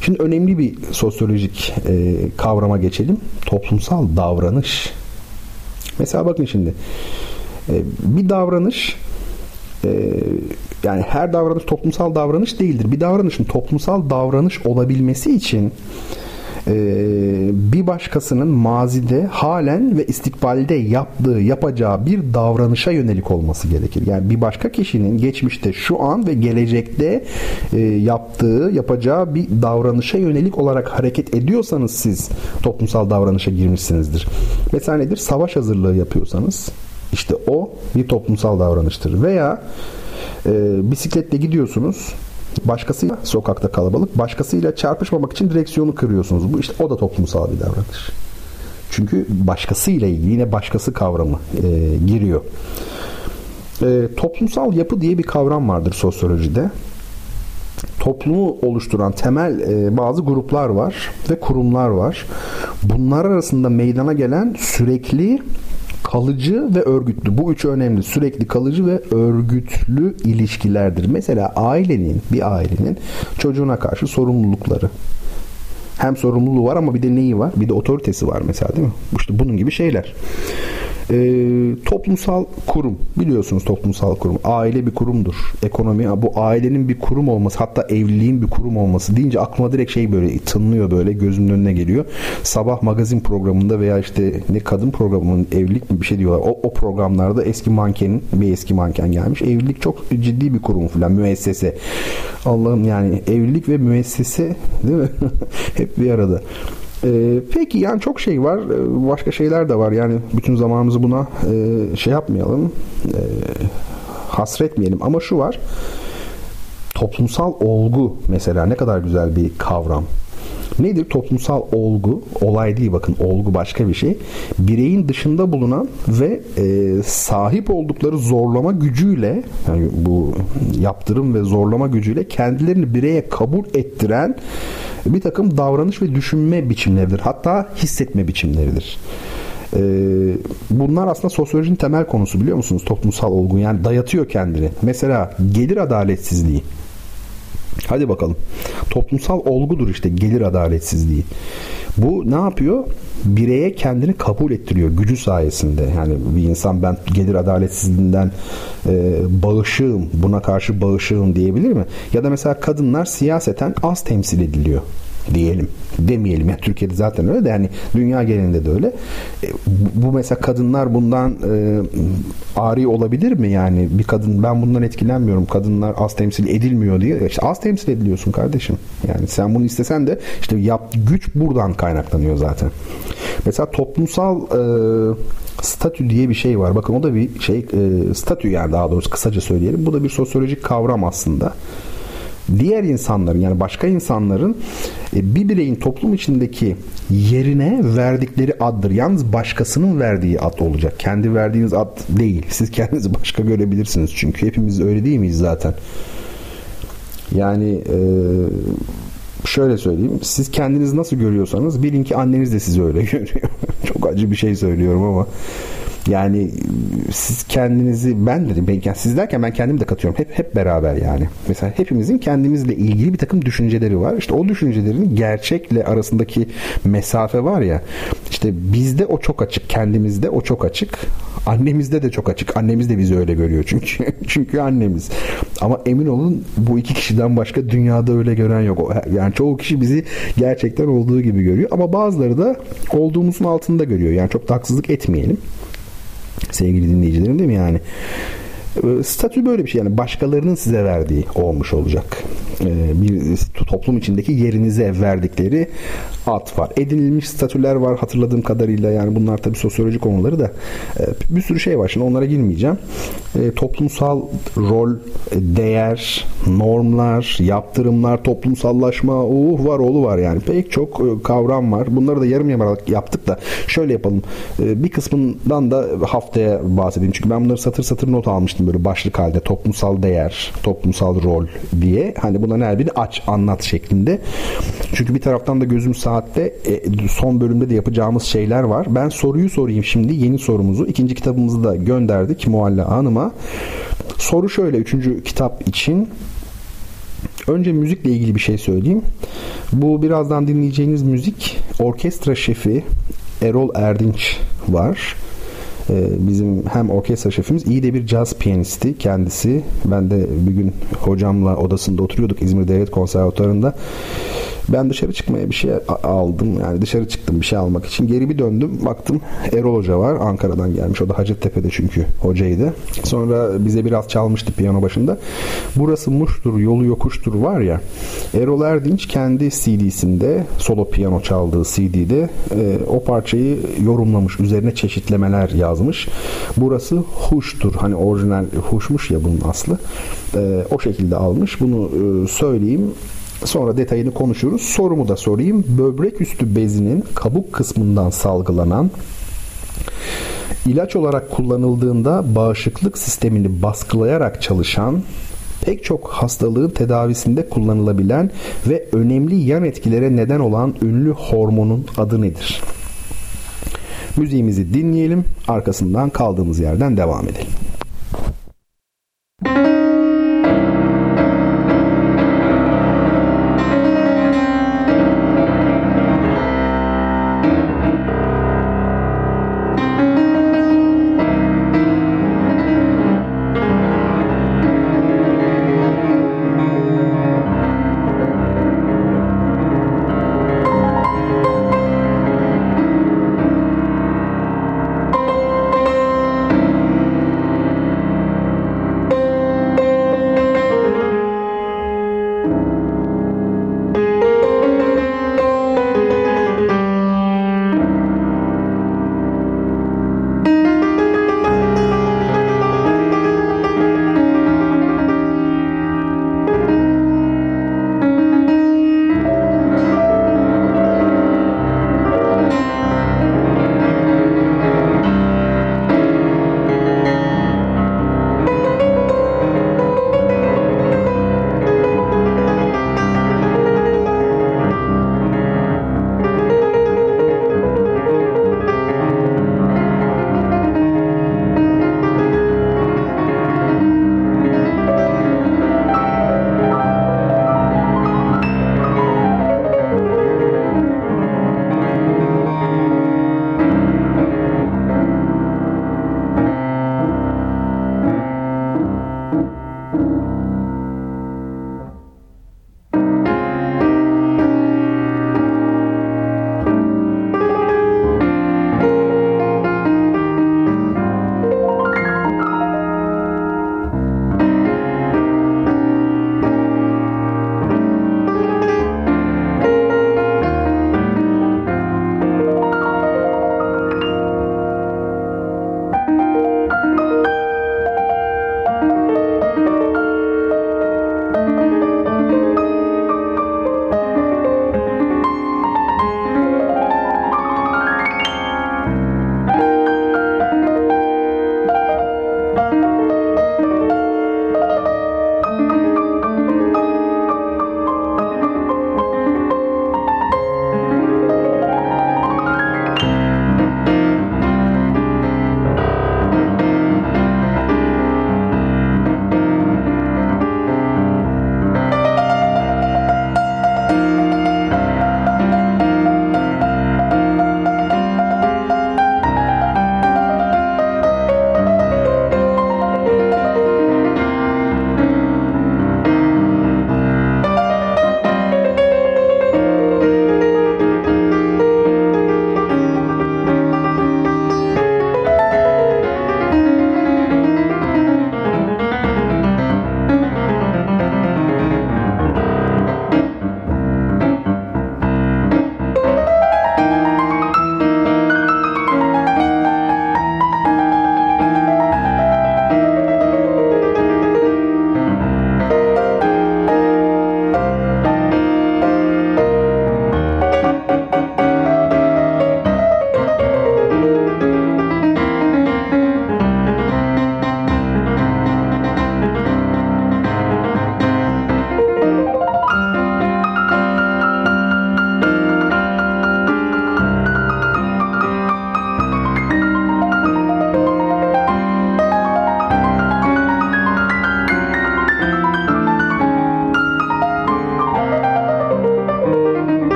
Şimdi önemli bir sosyolojik e, kavrama geçelim. Toplumsal davranış. Mesela bakın şimdi. E, bir davranış e, yani her davranış toplumsal davranış değildir. Bir davranışın toplumsal davranış olabilmesi için bir başkasının mazide halen ve istikbalde yaptığı, yapacağı bir davranışa yönelik olması gerekir. Yani bir başka kişinin geçmişte, şu an ve gelecekte e, yaptığı, yapacağı bir davranışa yönelik olarak hareket ediyorsanız siz toplumsal davranışa girmişsinizdir. Mesela nedir? Savaş hazırlığı yapıyorsanız işte o bir toplumsal davranıştır. Veya e, bisikletle gidiyorsunuz Başkasıyla sokakta kalabalık, başkasıyla çarpışmamak için direksiyonu kırıyorsunuz. Bu işte o da toplumsal bir davranış. Çünkü başkasıyla ilgili yine başkası kavramı e, giriyor. E, toplumsal yapı diye bir kavram vardır sosyolojide. Toplumu oluşturan temel e, bazı gruplar var ve kurumlar var. Bunlar arasında meydana gelen sürekli kalıcı ve örgütlü. Bu üçü önemli. Sürekli kalıcı ve örgütlü ilişkilerdir. Mesela ailenin, bir ailenin çocuğuna karşı sorumlulukları. Hem sorumluluğu var ama bir de neyi var? Bir de otoritesi var mesela değil mi? İşte bunun gibi şeyler. E, toplumsal kurum biliyorsunuz toplumsal kurum aile bir kurumdur. Ekonomi bu ailenin bir kurum olması hatta evliliğin bir kurum olması deyince aklıma direkt şey böyle tınlıyor böyle gözümün önüne geliyor. Sabah magazin programında veya işte ne kadın programının evlilik mi bir şey diyorlar. O, o programlarda eski mankenin bir eski manken gelmiş. Evlilik çok ciddi bir kurum falan müessese. Allah'ım yani evlilik ve müessese değil mi? (laughs) Hep bir arada. Ee, peki yani çok şey var. Ee, başka şeyler de var. Yani bütün zamanımızı buna e, şey yapmayalım. E, hasretmeyelim. Ama şu var. Toplumsal olgu mesela ne kadar güzel bir kavram. Nedir toplumsal olgu? Olay değil bakın olgu başka bir şey. Bireyin dışında bulunan ve e, sahip oldukları zorlama gücüyle yani bu yaptırım ve zorlama gücüyle kendilerini bireye kabul ettiren bir takım davranış ve düşünme biçimleridir. Hatta hissetme biçimleridir. Ee, bunlar aslında sosyolojinin temel konusu biliyor musunuz? Toplumsal olgu yani dayatıyor kendini. Mesela gelir adaletsizliği. Hadi bakalım. Toplumsal olgudur işte gelir adaletsizliği. Bu ne yapıyor? Bireye kendini kabul ettiriyor gücü sayesinde. Yani bir insan ben gelir adaletsizliğinden e, bağışığım, buna karşı bağışığım diyebilir mi? Ya da mesela kadınlar siyaseten az temsil ediliyor diyelim. Demeyelim. Yani Türkiye'de zaten öyle de yani dünya genelinde de öyle. E, bu mesela kadınlar bundan e, ari olabilir mi yani? Bir kadın ben bundan etkilenmiyorum. Kadınlar az temsil edilmiyor diye. İşte az temsil ediliyorsun kardeşim. Yani sen bunu istesen de işte yap güç buradan kaynaklanıyor zaten. Mesela toplumsal e, statü diye bir şey var. Bakın o da bir şey e, statü yani daha doğrusu kısaca söyleyelim. Bu da bir sosyolojik kavram aslında diğer insanların yani başka insanların e, bir bireyin toplum içindeki yerine verdikleri addır. Yalnız başkasının verdiği ad olacak. Kendi verdiğiniz ad değil. Siz kendinizi başka görebilirsiniz. Çünkü hepimiz öyle değil miyiz zaten? Yani e, şöyle söyleyeyim. Siz kendinizi nasıl görüyorsanız bilin ki anneniz de sizi öyle (laughs) görüyor. Çok acı bir şey söylüyorum ama yani siz kendinizi ben dedim ben, yani siz derken ben kendimi de katıyorum. Hep hep beraber yani. Mesela hepimizin kendimizle ilgili bir takım düşünceleri var. İşte o düşüncelerin gerçekle arasındaki mesafe var ya. İşte bizde o çok açık, kendimizde o çok açık. Annemizde de çok açık. Annemiz de bizi öyle görüyor çünkü. (laughs) çünkü annemiz. Ama emin olun bu iki kişiden başka dünyada öyle gören yok. Yani çoğu kişi bizi gerçekten olduğu gibi görüyor. Ama bazıları da olduğumuzun altında görüyor. Yani çok da haksızlık etmeyelim sevgili dinleyicilerim değil mi yani? Ee, statü böyle bir şey yani başkalarının size verdiği olmuş olacak. Ee, bir toplum içindeki yerinize verdikleri ad var. Edinilmiş statüler var hatırladığım kadarıyla yani bunlar tabii sosyoloji konuları da ee, bir sürü şey var şimdi onlara girmeyeceğim. Toplumsal rol, değer, normlar, yaptırımlar, toplumsallaşma uh var oğlu var yani pek çok e, kavram var. Bunları da yarım yamalak yaptık da şöyle yapalım. Bir kısmından da haftaya bahsedeyim. Çünkü ben bunları satır satır not almıştım böyle başlık halde toplumsal değer, toplumsal rol diye. Hani bunların her birini aç, anlat şeklinde. Çünkü bir taraftan da gözüm saatte e, son bölümde de yapacağımız şeyler var. Ben soruyu sorayım şimdi. Yeni sorumuzu. ikinci kitabımızı da gönderdik Mualla Hanım'a. Soru şöyle üçüncü kitap için. Önce müzikle ilgili bir şey söyleyeyim. Bu birazdan dinleyeceğiniz müzik orkestra şefi Erol Erdinç var. Ee, bizim hem orkestra şefimiz iyi de bir caz piyanisti kendisi. Ben de bir gün hocamla odasında oturuyorduk İzmir Devlet Konservatuarı'nda. Ben dışarı çıkmaya bir şey aldım. Yani dışarı çıktım bir şey almak için. Geri bir döndüm. Baktım Erol Hoca var. Ankara'dan gelmiş. O da Hacettepe'de çünkü hocaydı. Sonra bize biraz çalmıştı piyano başında. Burası Muş'tur, yolu yokuştur var ya. Erol Erdinç kendi CD'sinde solo piyano çaldığı CD'de e, o parçayı yorumlamış. Üzerine çeşitlemeler yazmış. Burası huştur. Hani orijinal huşmuş ya bunun aslı. E, o şekilde almış. Bunu e, söyleyeyim. Sonra detayını konuşuruz. Sorumu da sorayım. Böbrek üstü bezinin kabuk kısmından salgılanan ilaç olarak kullanıldığında bağışıklık sistemini baskılayarak çalışan pek çok hastalığın tedavisinde kullanılabilen ve önemli yan etkilere neden olan ünlü hormonun adı nedir? Müziğimizi dinleyelim, arkasından kaldığımız yerden devam edelim.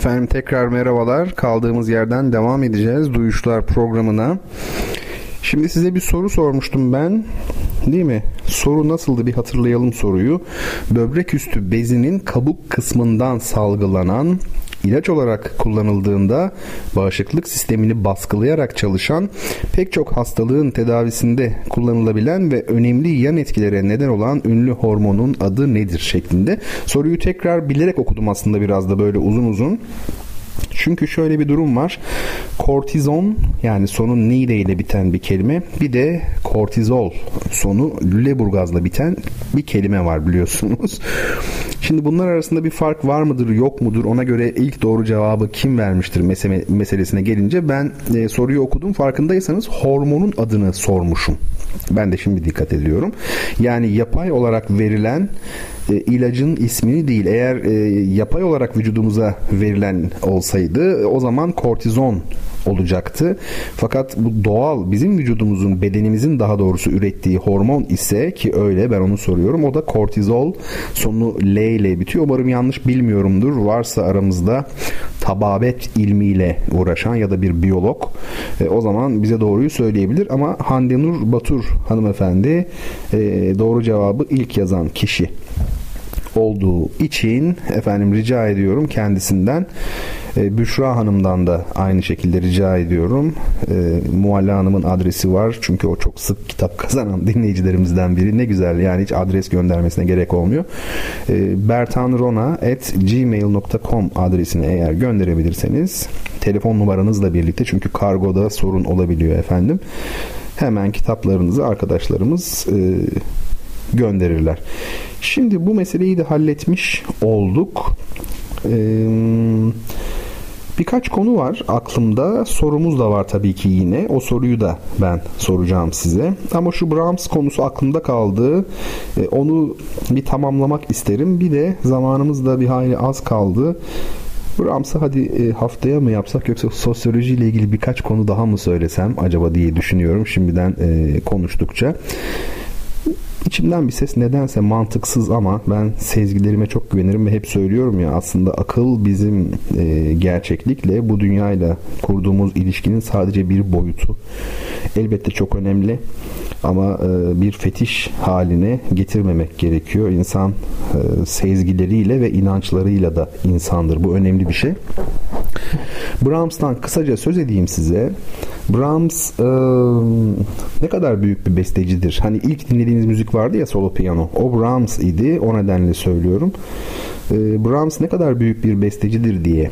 Efendim tekrar merhabalar. Kaldığımız yerden devam edeceğiz Duyuşlar programına. Şimdi size bir soru sormuştum ben. Değil mi? Soru nasıldı bir hatırlayalım soruyu. Böbrek üstü bezinin kabuk kısmından salgılanan ilaç olarak kullanıldığında bağışıklık sistemini baskılayarak çalışan pek çok hastalığın tedavisinde kullanılabilen ve önemli yan etkilere neden olan ünlü hormonun adı nedir şeklinde. Soruyu tekrar bilerek okudum aslında biraz da böyle uzun uzun. Çünkü şöyle bir durum var. Kortizon yani sonu nide ile biten bir kelime. Bir de kortizol sonu lüleburgazla biten bir kelime var biliyorsunuz. Şimdi bunlar arasında bir fark var mıdır yok mudur ona göre ilk doğru cevabı kim vermiştir mesele, meselesine gelince ben e, soruyu okudum farkındaysanız hormonun adını sormuşum. Ben de şimdi dikkat ediyorum. Yani yapay olarak verilen e, ilacın ismini değil. Eğer e, yapay olarak vücudumuza verilen olsaydı o zaman kortizon olacaktı. Fakat bu doğal bizim vücudumuzun bedenimizin daha doğrusu ürettiği hormon ise ki öyle ben onu soruyorum. O da kortizol sonu L ile bitiyor. Umarım yanlış bilmiyorumdur. Varsa aramızda tababet ilmiyle uğraşan ya da bir biyolog e, o zaman bize doğruyu söyleyebilir. Ama Hande Nur Batur hanımefendi e, doğru cevabı ilk yazan kişi olduğu için efendim rica ediyorum kendisinden e, Büşra Hanım'dan da aynı şekilde rica ediyorum. E, Mualla Hanım'ın adresi var. Çünkü o çok sık kitap (laughs) kazanan dinleyicilerimizden biri. Ne güzel yani hiç adres göndermesine gerek olmuyor. E, bertanrona.gmail.com adresine eğer gönderebilirseniz telefon numaranızla birlikte çünkü kargoda sorun olabiliyor efendim. Hemen kitaplarınızı arkadaşlarımız e, gönderirler. Şimdi bu meseleyi de halletmiş olduk. Ee, birkaç konu var aklımda. Sorumuz da var tabii ki yine. O soruyu da ben soracağım size. Ama şu Brahms konusu aklımda kaldı. Ee, onu bir tamamlamak isterim. Bir de zamanımız da bir hayli az kaldı. Brahms'ı hadi e, haftaya mı yapsak yoksa sosyolojiyle ilgili birkaç konu daha mı söylesem acaba diye düşünüyorum şimdiden e, konuştukça. İçimden bir ses nedense mantıksız ama ben sezgilerime çok güvenirim ve hep söylüyorum ya aslında akıl bizim e, gerçeklikle bu dünyayla kurduğumuz ilişkinin sadece bir boyutu. Elbette çok önemli ama e, bir fetiş haline getirmemek gerekiyor. İnsan e, sezgileriyle ve inançlarıyla da insandır. Bu önemli bir şey. Brahms'tan kısaca söz edeyim size. Brahms e, ne kadar büyük bir bestecidir. Hani ilk dinlediğiniz müzik vardı ya solo piyano. O Brahms idi. O nedenle söylüyorum. E, Brahms ne kadar büyük bir bestecidir diye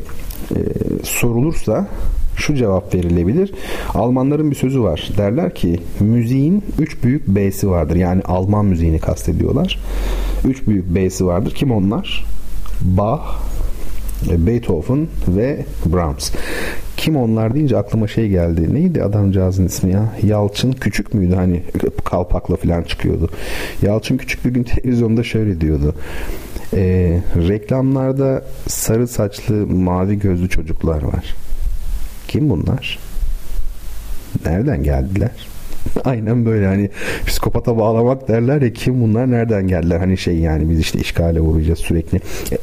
e, sorulursa şu cevap verilebilir. Almanların bir sözü var. Derler ki müziğin üç büyük B'si vardır. Yani Alman müziğini kastediyorlar. Üç büyük B'si vardır. Kim onlar? Bach, Beethoven ve Brahms. Kim onlar deyince aklıma şey geldi. Neydi adamcağızın ismi ya? Yalçın Küçük müydü? Hani kalpakla falan çıkıyordu. Yalçın Küçük bir gün (laughs) televizyonda şöyle diyordu. E, reklamlarda sarı saçlı mavi gözlü çocuklar var. Kim bunlar? Nereden geldiler? (laughs) Aynen böyle hani psikopata bağlamak derler ya kim bunlar nereden geldiler hani şey yani biz işte işgale uğrayacağız sürekli.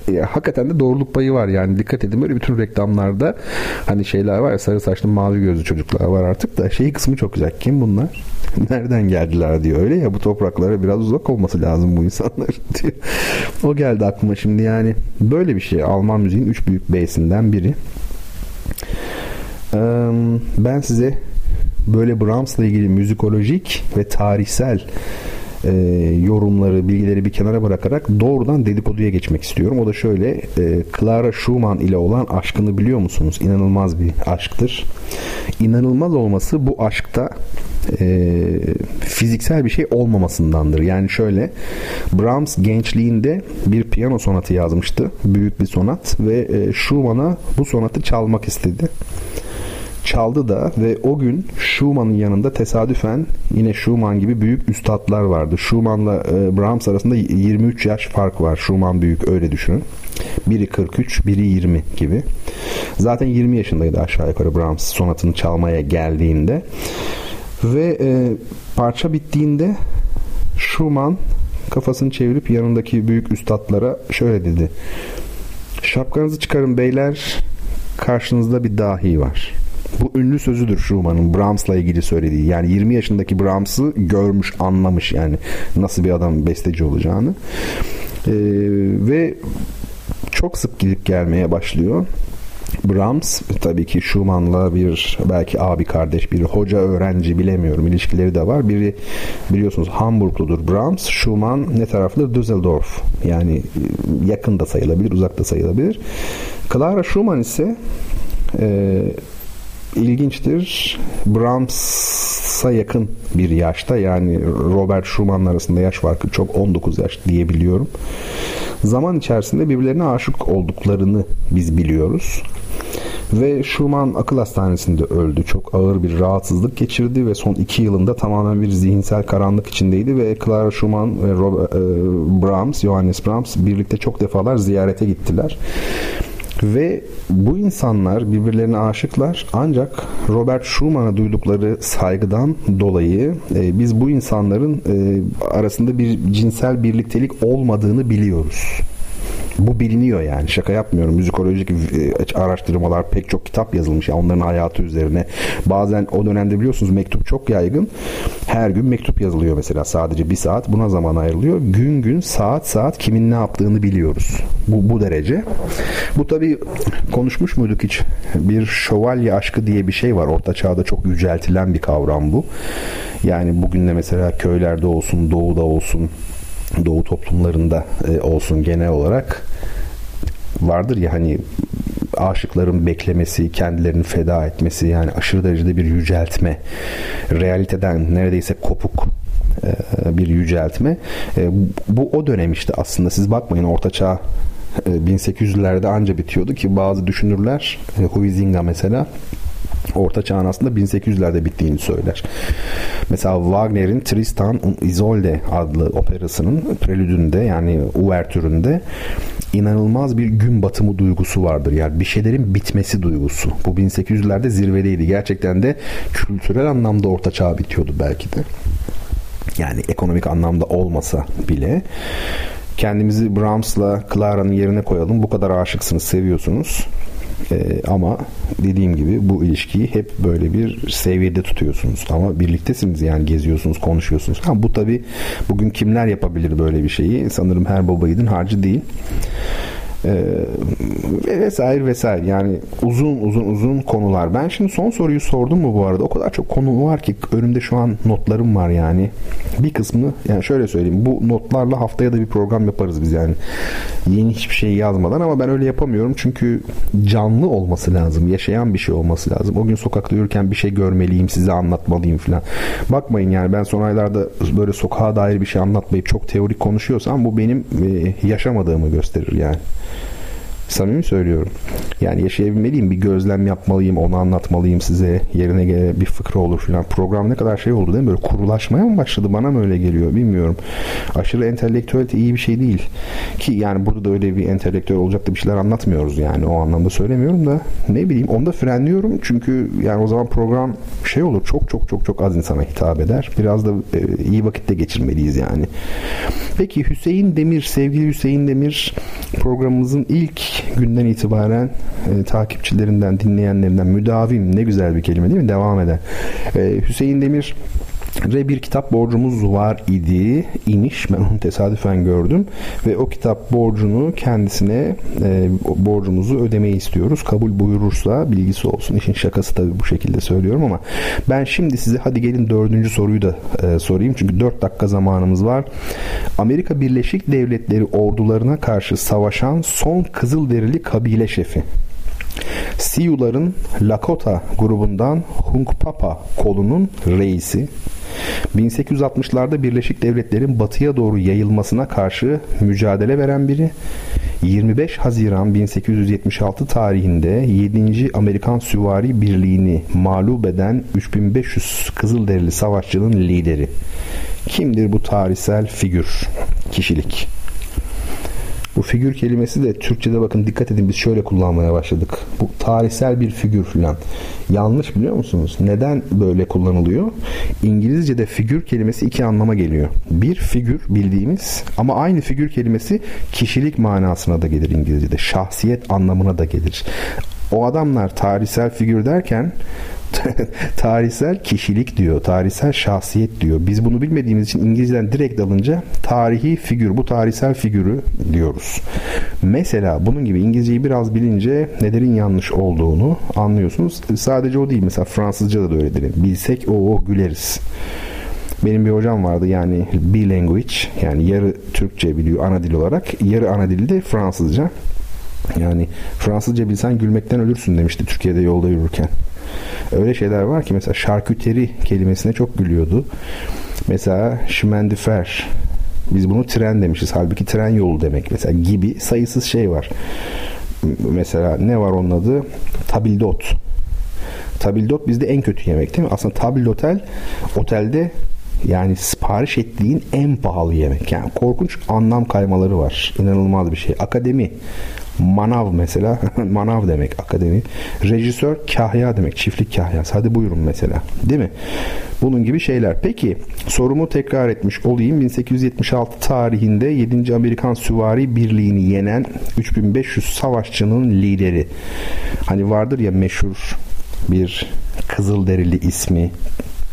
E, e, hakikaten de doğruluk payı var yani dikkat edin böyle bütün reklamlarda hani şeyler var ya sarı saçlı mavi gözlü çocuklar var artık da şey kısmı çok güzel. Kim bunlar? (laughs) Nereden geldiler diyor. Öyle ya bu topraklara biraz uzak olması lazım bu insanlar (laughs) diyor. O geldi aklıma şimdi yani böyle bir şey. Alman müziğin üç büyük beysinden biri. Ben size böyle Brahms'la ilgili müzikolojik ve tarihsel e, yorumları, bilgileri bir kenara bırakarak doğrudan dedikoduya geçmek istiyorum. O da şöyle, e, Clara Schumann ile olan aşkını biliyor musunuz? İnanılmaz bir aşktır. İnanılmaz olması bu aşkta e, fiziksel bir şey olmamasındandır. Yani şöyle, Brahms gençliğinde bir piyano sonatı yazmıştı. Büyük bir sonat ve e, Schumann'a bu sonatı çalmak istedi çaldı da ve o gün Schumann'ın yanında tesadüfen yine Schumann gibi büyük üstadlar vardı. Schumann'la e, Brahms arasında 23 yaş fark var. Schumann büyük öyle düşünün. Biri 43, biri 20 gibi. Zaten 20 yaşındaydı aşağı yukarı Brahms sonatını çalmaya geldiğinde. Ve e, parça bittiğinde Schumann kafasını çevirip yanındaki büyük üstadlara şöyle dedi. Şapkanızı çıkarın beyler. Karşınızda bir dahi var. Bu ünlü sözüdür Schumann'ın Brahms'la ilgili söylediği. Yani 20 yaşındaki Brahms'ı görmüş, anlamış yani nasıl bir adam besteci olacağını. Ee, ve çok sık gidip gelmeye başlıyor. Brahms tabii ki Schumann'la bir belki abi kardeş bir hoca öğrenci bilemiyorum ilişkileri de var. Biri biliyorsunuz Hamburgludur Brahms. Schumann ne taraflıdır? Düsseldorf. Yani yakın da sayılabilir, uzak da sayılabilir. Clara Schumann ise e, ilginçtir. Brahms'a yakın bir yaşta yani Robert Schumann'la arasında yaş farkı çok 19 yaş diyebiliyorum. Zaman içerisinde birbirlerine aşık olduklarını biz biliyoruz. Ve Schumann akıl hastanesinde öldü. Çok ağır bir rahatsızlık geçirdi ve son iki yılında tamamen bir zihinsel karanlık içindeydi ve Clara Schumann ve Robert, e, Brahms, Johannes Brahms birlikte çok defalar ziyarete gittiler. Ve bu insanlar birbirlerine aşıklar ancak Robert Schumann'a duydukları saygıdan dolayı e, biz bu insanların e, arasında bir cinsel birliktelik olmadığını biliyoruz. Bu biliniyor yani şaka yapmıyorum. Müzikolojik e, araştırmalar pek çok kitap yazılmış yani onların hayatı üzerine. Bazen o dönemde biliyorsunuz mektup çok yaygın. Her gün mektup yazılıyor mesela sadece bir saat buna zaman ayrılıyor. Gün gün saat saat kimin ne yaptığını biliyoruz. Bu, bu derece. Bu tabi konuşmuş muyduk hiç? Bir şövalye aşkı diye bir şey var. Orta çağda çok yüceltilen bir kavram bu. Yani bugün de mesela köylerde olsun, doğuda olsun Doğu toplumlarında e, olsun genel olarak vardır ya hani aşıkların beklemesi, kendilerini feda etmesi yani aşırı derecede bir yüceltme, realiteden neredeyse kopuk e, bir yüceltme. E, bu o dönem işte aslında siz bakmayın Orta Çağ 1800'lerde anca bitiyordu ki bazı düşünürler Huizinga mesela Orta Çağ'ın aslında 1800'lerde bittiğini söyler. Mesela Wagner'in Tristan und Isolde adlı operasının prelüdünde yani uvertüründe inanılmaz bir gün batımı duygusu vardır. Yani bir şeylerin bitmesi duygusu. Bu 1800'lerde zirvedeydi. Gerçekten de kültürel anlamda orta çağ bitiyordu belki de. Yani ekonomik anlamda olmasa bile kendimizi Brahms'la Clara'nın yerine koyalım. Bu kadar aşıksınız, seviyorsunuz. Ee, ama dediğim gibi bu ilişkiyi hep böyle bir seviyede tutuyorsunuz. Ama birliktesiniz yani geziyorsunuz, konuşuyorsunuz. Ha, bu tabi bugün kimler yapabilir böyle bir şeyi? Sanırım her baba yiğidin harcı değil. Ee, vesaire vesaire yani uzun uzun uzun konular. Ben şimdi son soruyu sordum mu bu arada? O kadar çok konu var ki önümde şu an notlarım var yani. Bir kısmını yani şöyle söyleyeyim. Bu notlarla haftaya da bir program yaparız biz yani. Yeni hiçbir şey yazmadan ama ben öyle yapamıyorum. Çünkü canlı olması lazım. Yaşayan bir şey olması lazım. O gün sokakta yürürken bir şey görmeliyim, size anlatmalıyım falan. Bakmayın yani ben son aylarda böyle sokağa dair bir şey anlatmayıp çok teorik konuşuyorsam bu benim e, yaşamadığımı gösterir yani. Samimi söylüyorum. Yani yaşayabilmeliyim. Bir gözlem yapmalıyım. Onu anlatmalıyım size. Yerine göre bir fıkra olur falan. Program ne kadar şey oldu değil mi? Böyle kurulaşmaya mı başladı? Bana mı öyle geliyor? Bilmiyorum. Aşırı entelektüelite iyi bir şey değil. Ki yani burada da öyle bir entelektüel olacak da bir şeyler anlatmıyoruz yani. O anlamda söylemiyorum da ne bileyim. Onu da frenliyorum. Çünkü yani o zaman program şey olur. Çok çok çok çok az insana hitap eder. Biraz da e, iyi vakitte geçirmeliyiz yani. Peki Hüseyin Demir, sevgili Hüseyin Demir programımızın ilk günden itibaren e, takipçilerinden, dinleyenlerinden müdavim ne güzel bir kelime değil mi? Devam eden. E, Hüseyin Demir ve bir kitap borcumuz var idi. İmiş ben onu tesadüfen gördüm. Ve o kitap borcunu kendisine e, borcumuzu ödemeyi istiyoruz. Kabul buyurursa bilgisi olsun. İşin şakası tabii bu şekilde söylüyorum ama ben şimdi size hadi gelin dördüncü soruyu da e, sorayım. Çünkü dört dakika zamanımız var. Amerika Birleşik Devletleri ordularına karşı savaşan son Kızılderili kabile şefi. Siyuların Lakota grubundan Hunkpapa kolunun reisi 1860'larda Birleşik Devletler'in batıya doğru yayılmasına karşı mücadele veren biri 25 Haziran 1876 tarihinde 7. Amerikan Süvari Birliği'ni mağlup eden 3500 Kızılderili savaşçının lideri. Kimdir bu tarihsel figür, kişilik? Bu figür kelimesi de Türkçe'de bakın dikkat edin biz şöyle kullanmaya başladık. Bu tarihsel bir figür falan. Yanlış biliyor musunuz? Neden böyle kullanılıyor? İngilizce'de figür kelimesi iki anlama geliyor. Bir figür bildiğimiz ama aynı figür kelimesi kişilik manasına da gelir İngilizce'de. Şahsiyet anlamına da gelir. O adamlar tarihsel figür derken (laughs) tarihsel kişilik diyor, tarihsel şahsiyet diyor. Biz bunu bilmediğimiz için İngilizceden direkt alınca tarihi figür, bu tarihsel figürü diyoruz. Mesela bunun gibi İngilizceyi biraz bilince nelerin yanlış olduğunu anlıyorsunuz. Sadece o değil mesela Fransızca'da da öyledir. Bilsek o, o güleriz. Benim bir hocam vardı yani bilanguage yani yarı Türkçe biliyor ana dil olarak yarı ana dili de Fransızca. Yani Fransızca bilsen gülmekten ölürsün demişti Türkiye'de yolda yürürken. Öyle şeyler var ki mesela şarküteri kelimesine çok gülüyordu. Mesela şimendifer biz bunu tren demişiz. Halbuki tren yolu demek mesela gibi sayısız şey var. Mesela ne var onun adı? Tabildot. Tabildot bizde en kötü yemek değil mi? Aslında tabildotel otelde yani sipariş ettiğin en pahalı yemek. Yani korkunç anlam kaymaları var. İnanılmaz bir şey. Akademi. Manav mesela. (laughs) Manav demek akademi. Rejisör kahya demek. Çiftlik kahyası. Hadi buyurun mesela. Değil mi? Bunun gibi şeyler. Peki sorumu tekrar etmiş olayım. 1876 tarihinde 7. Amerikan Süvari Birliği'ni yenen 3500 savaşçının lideri. Hani vardır ya meşhur bir Kızılderili ismi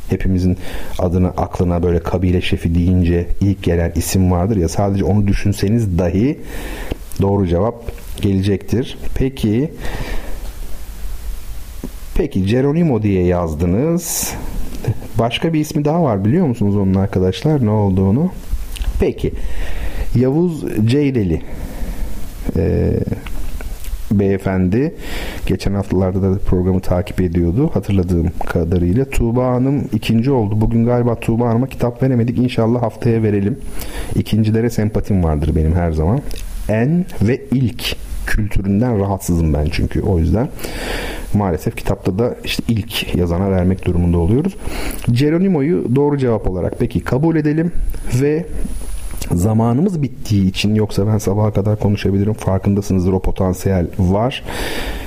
hepimizin adına aklına böyle kabile şefi deyince ilk gelen isim vardır ya sadece onu düşünseniz dahi doğru cevap gelecektir. Peki Peki Geronimo diye yazdınız. Başka bir ismi daha var biliyor musunuz onun arkadaşlar ne olduğunu? Peki Yavuz Ceydeli ee, beyefendi geçen haftalarda da programı takip ediyordu hatırladığım kadarıyla. Tuğba Hanım ikinci oldu. Bugün galiba Tuğba Hanım'a kitap veremedik. İnşallah haftaya verelim. İkincilere sempatim vardır benim her zaman. En ve ilk kültüründen rahatsızım ben çünkü o yüzden maalesef kitapta da işte ilk yazana vermek durumunda oluyoruz. Geronimo'yu doğru cevap olarak peki kabul edelim ve zamanımız bittiği için yoksa ben sabaha kadar konuşabilirim farkındasınızdır o potansiyel var.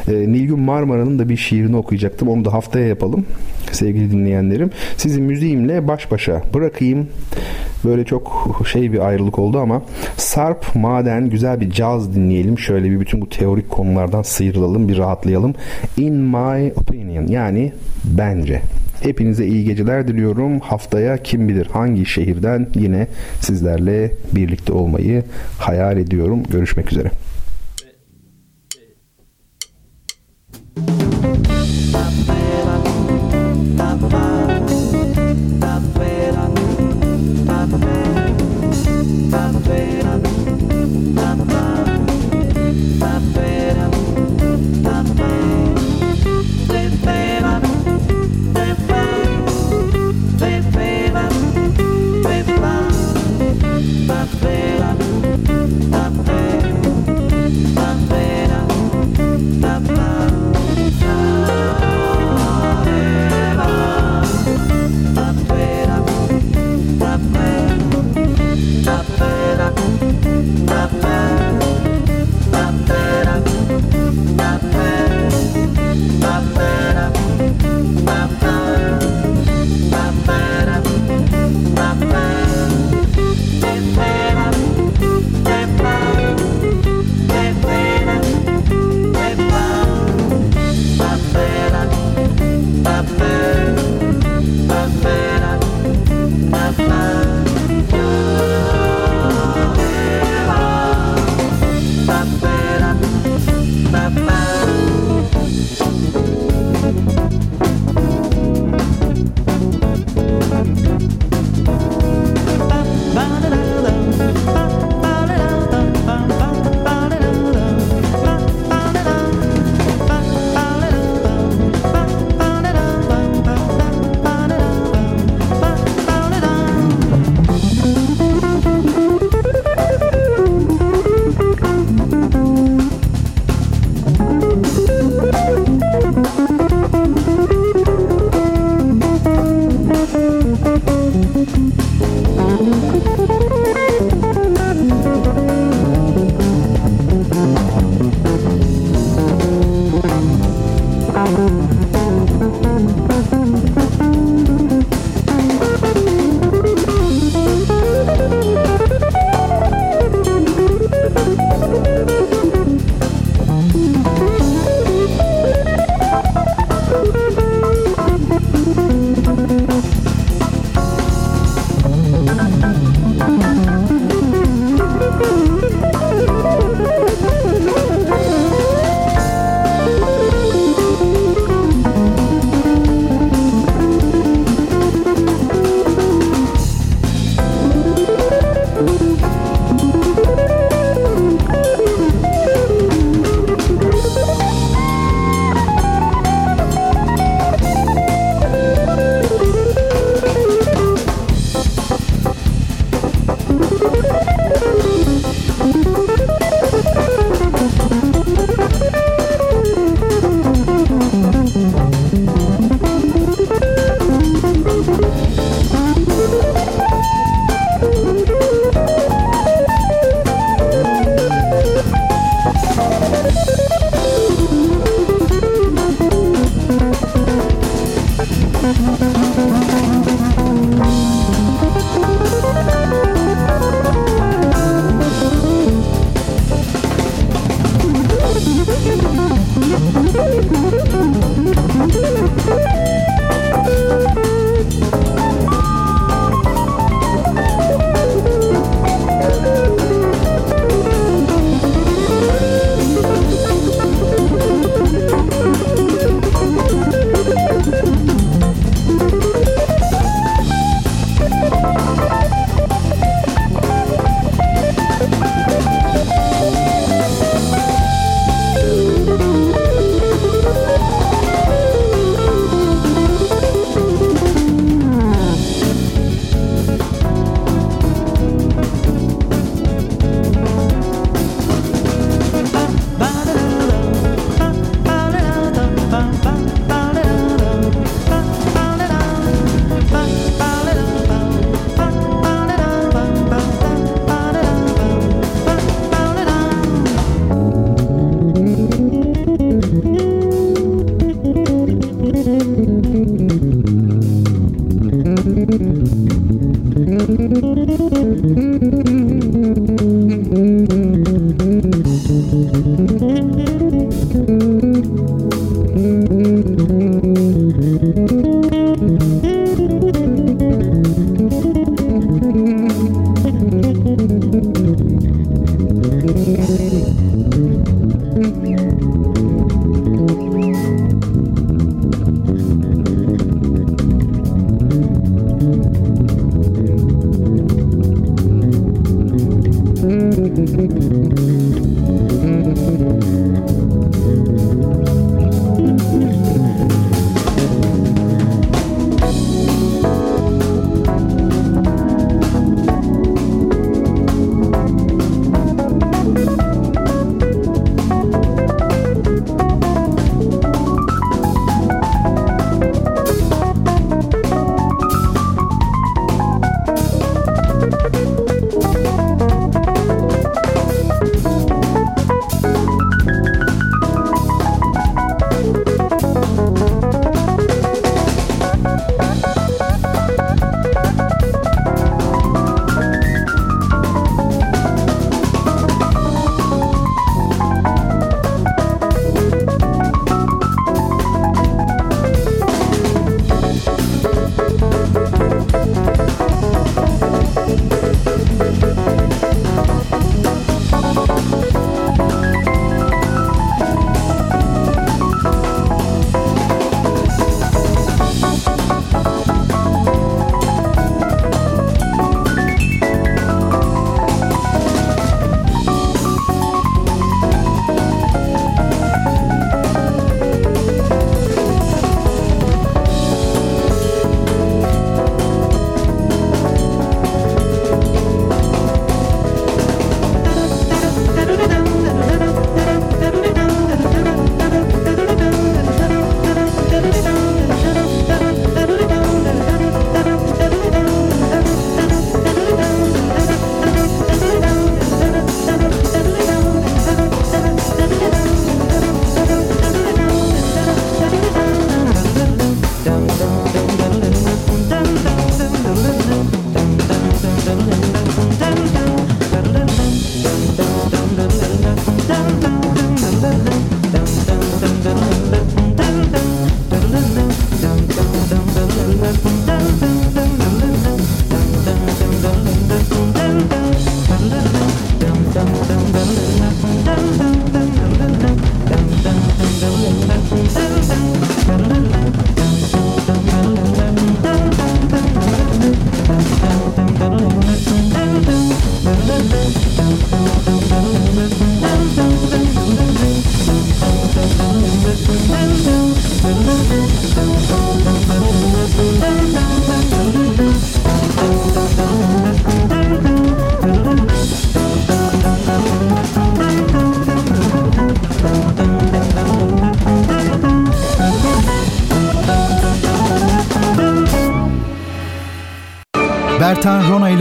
E, Nilgün Marmara'nın da bir şiirini okuyacaktım onu da haftaya yapalım sevgili dinleyenlerim. Sizi müziğimle baş başa bırakayım. Böyle çok şey bir ayrılık oldu ama Sarp Maden güzel bir caz dinleyelim. Şöyle bir bütün bu teorik konulardan sıyrılalım bir rahatlayalım. In my opinion yani bence. Hepinize iyi geceler diliyorum. Haftaya kim bilir hangi şehirden yine sizlerle birlikte olmayı hayal ediyorum. Görüşmek üzere.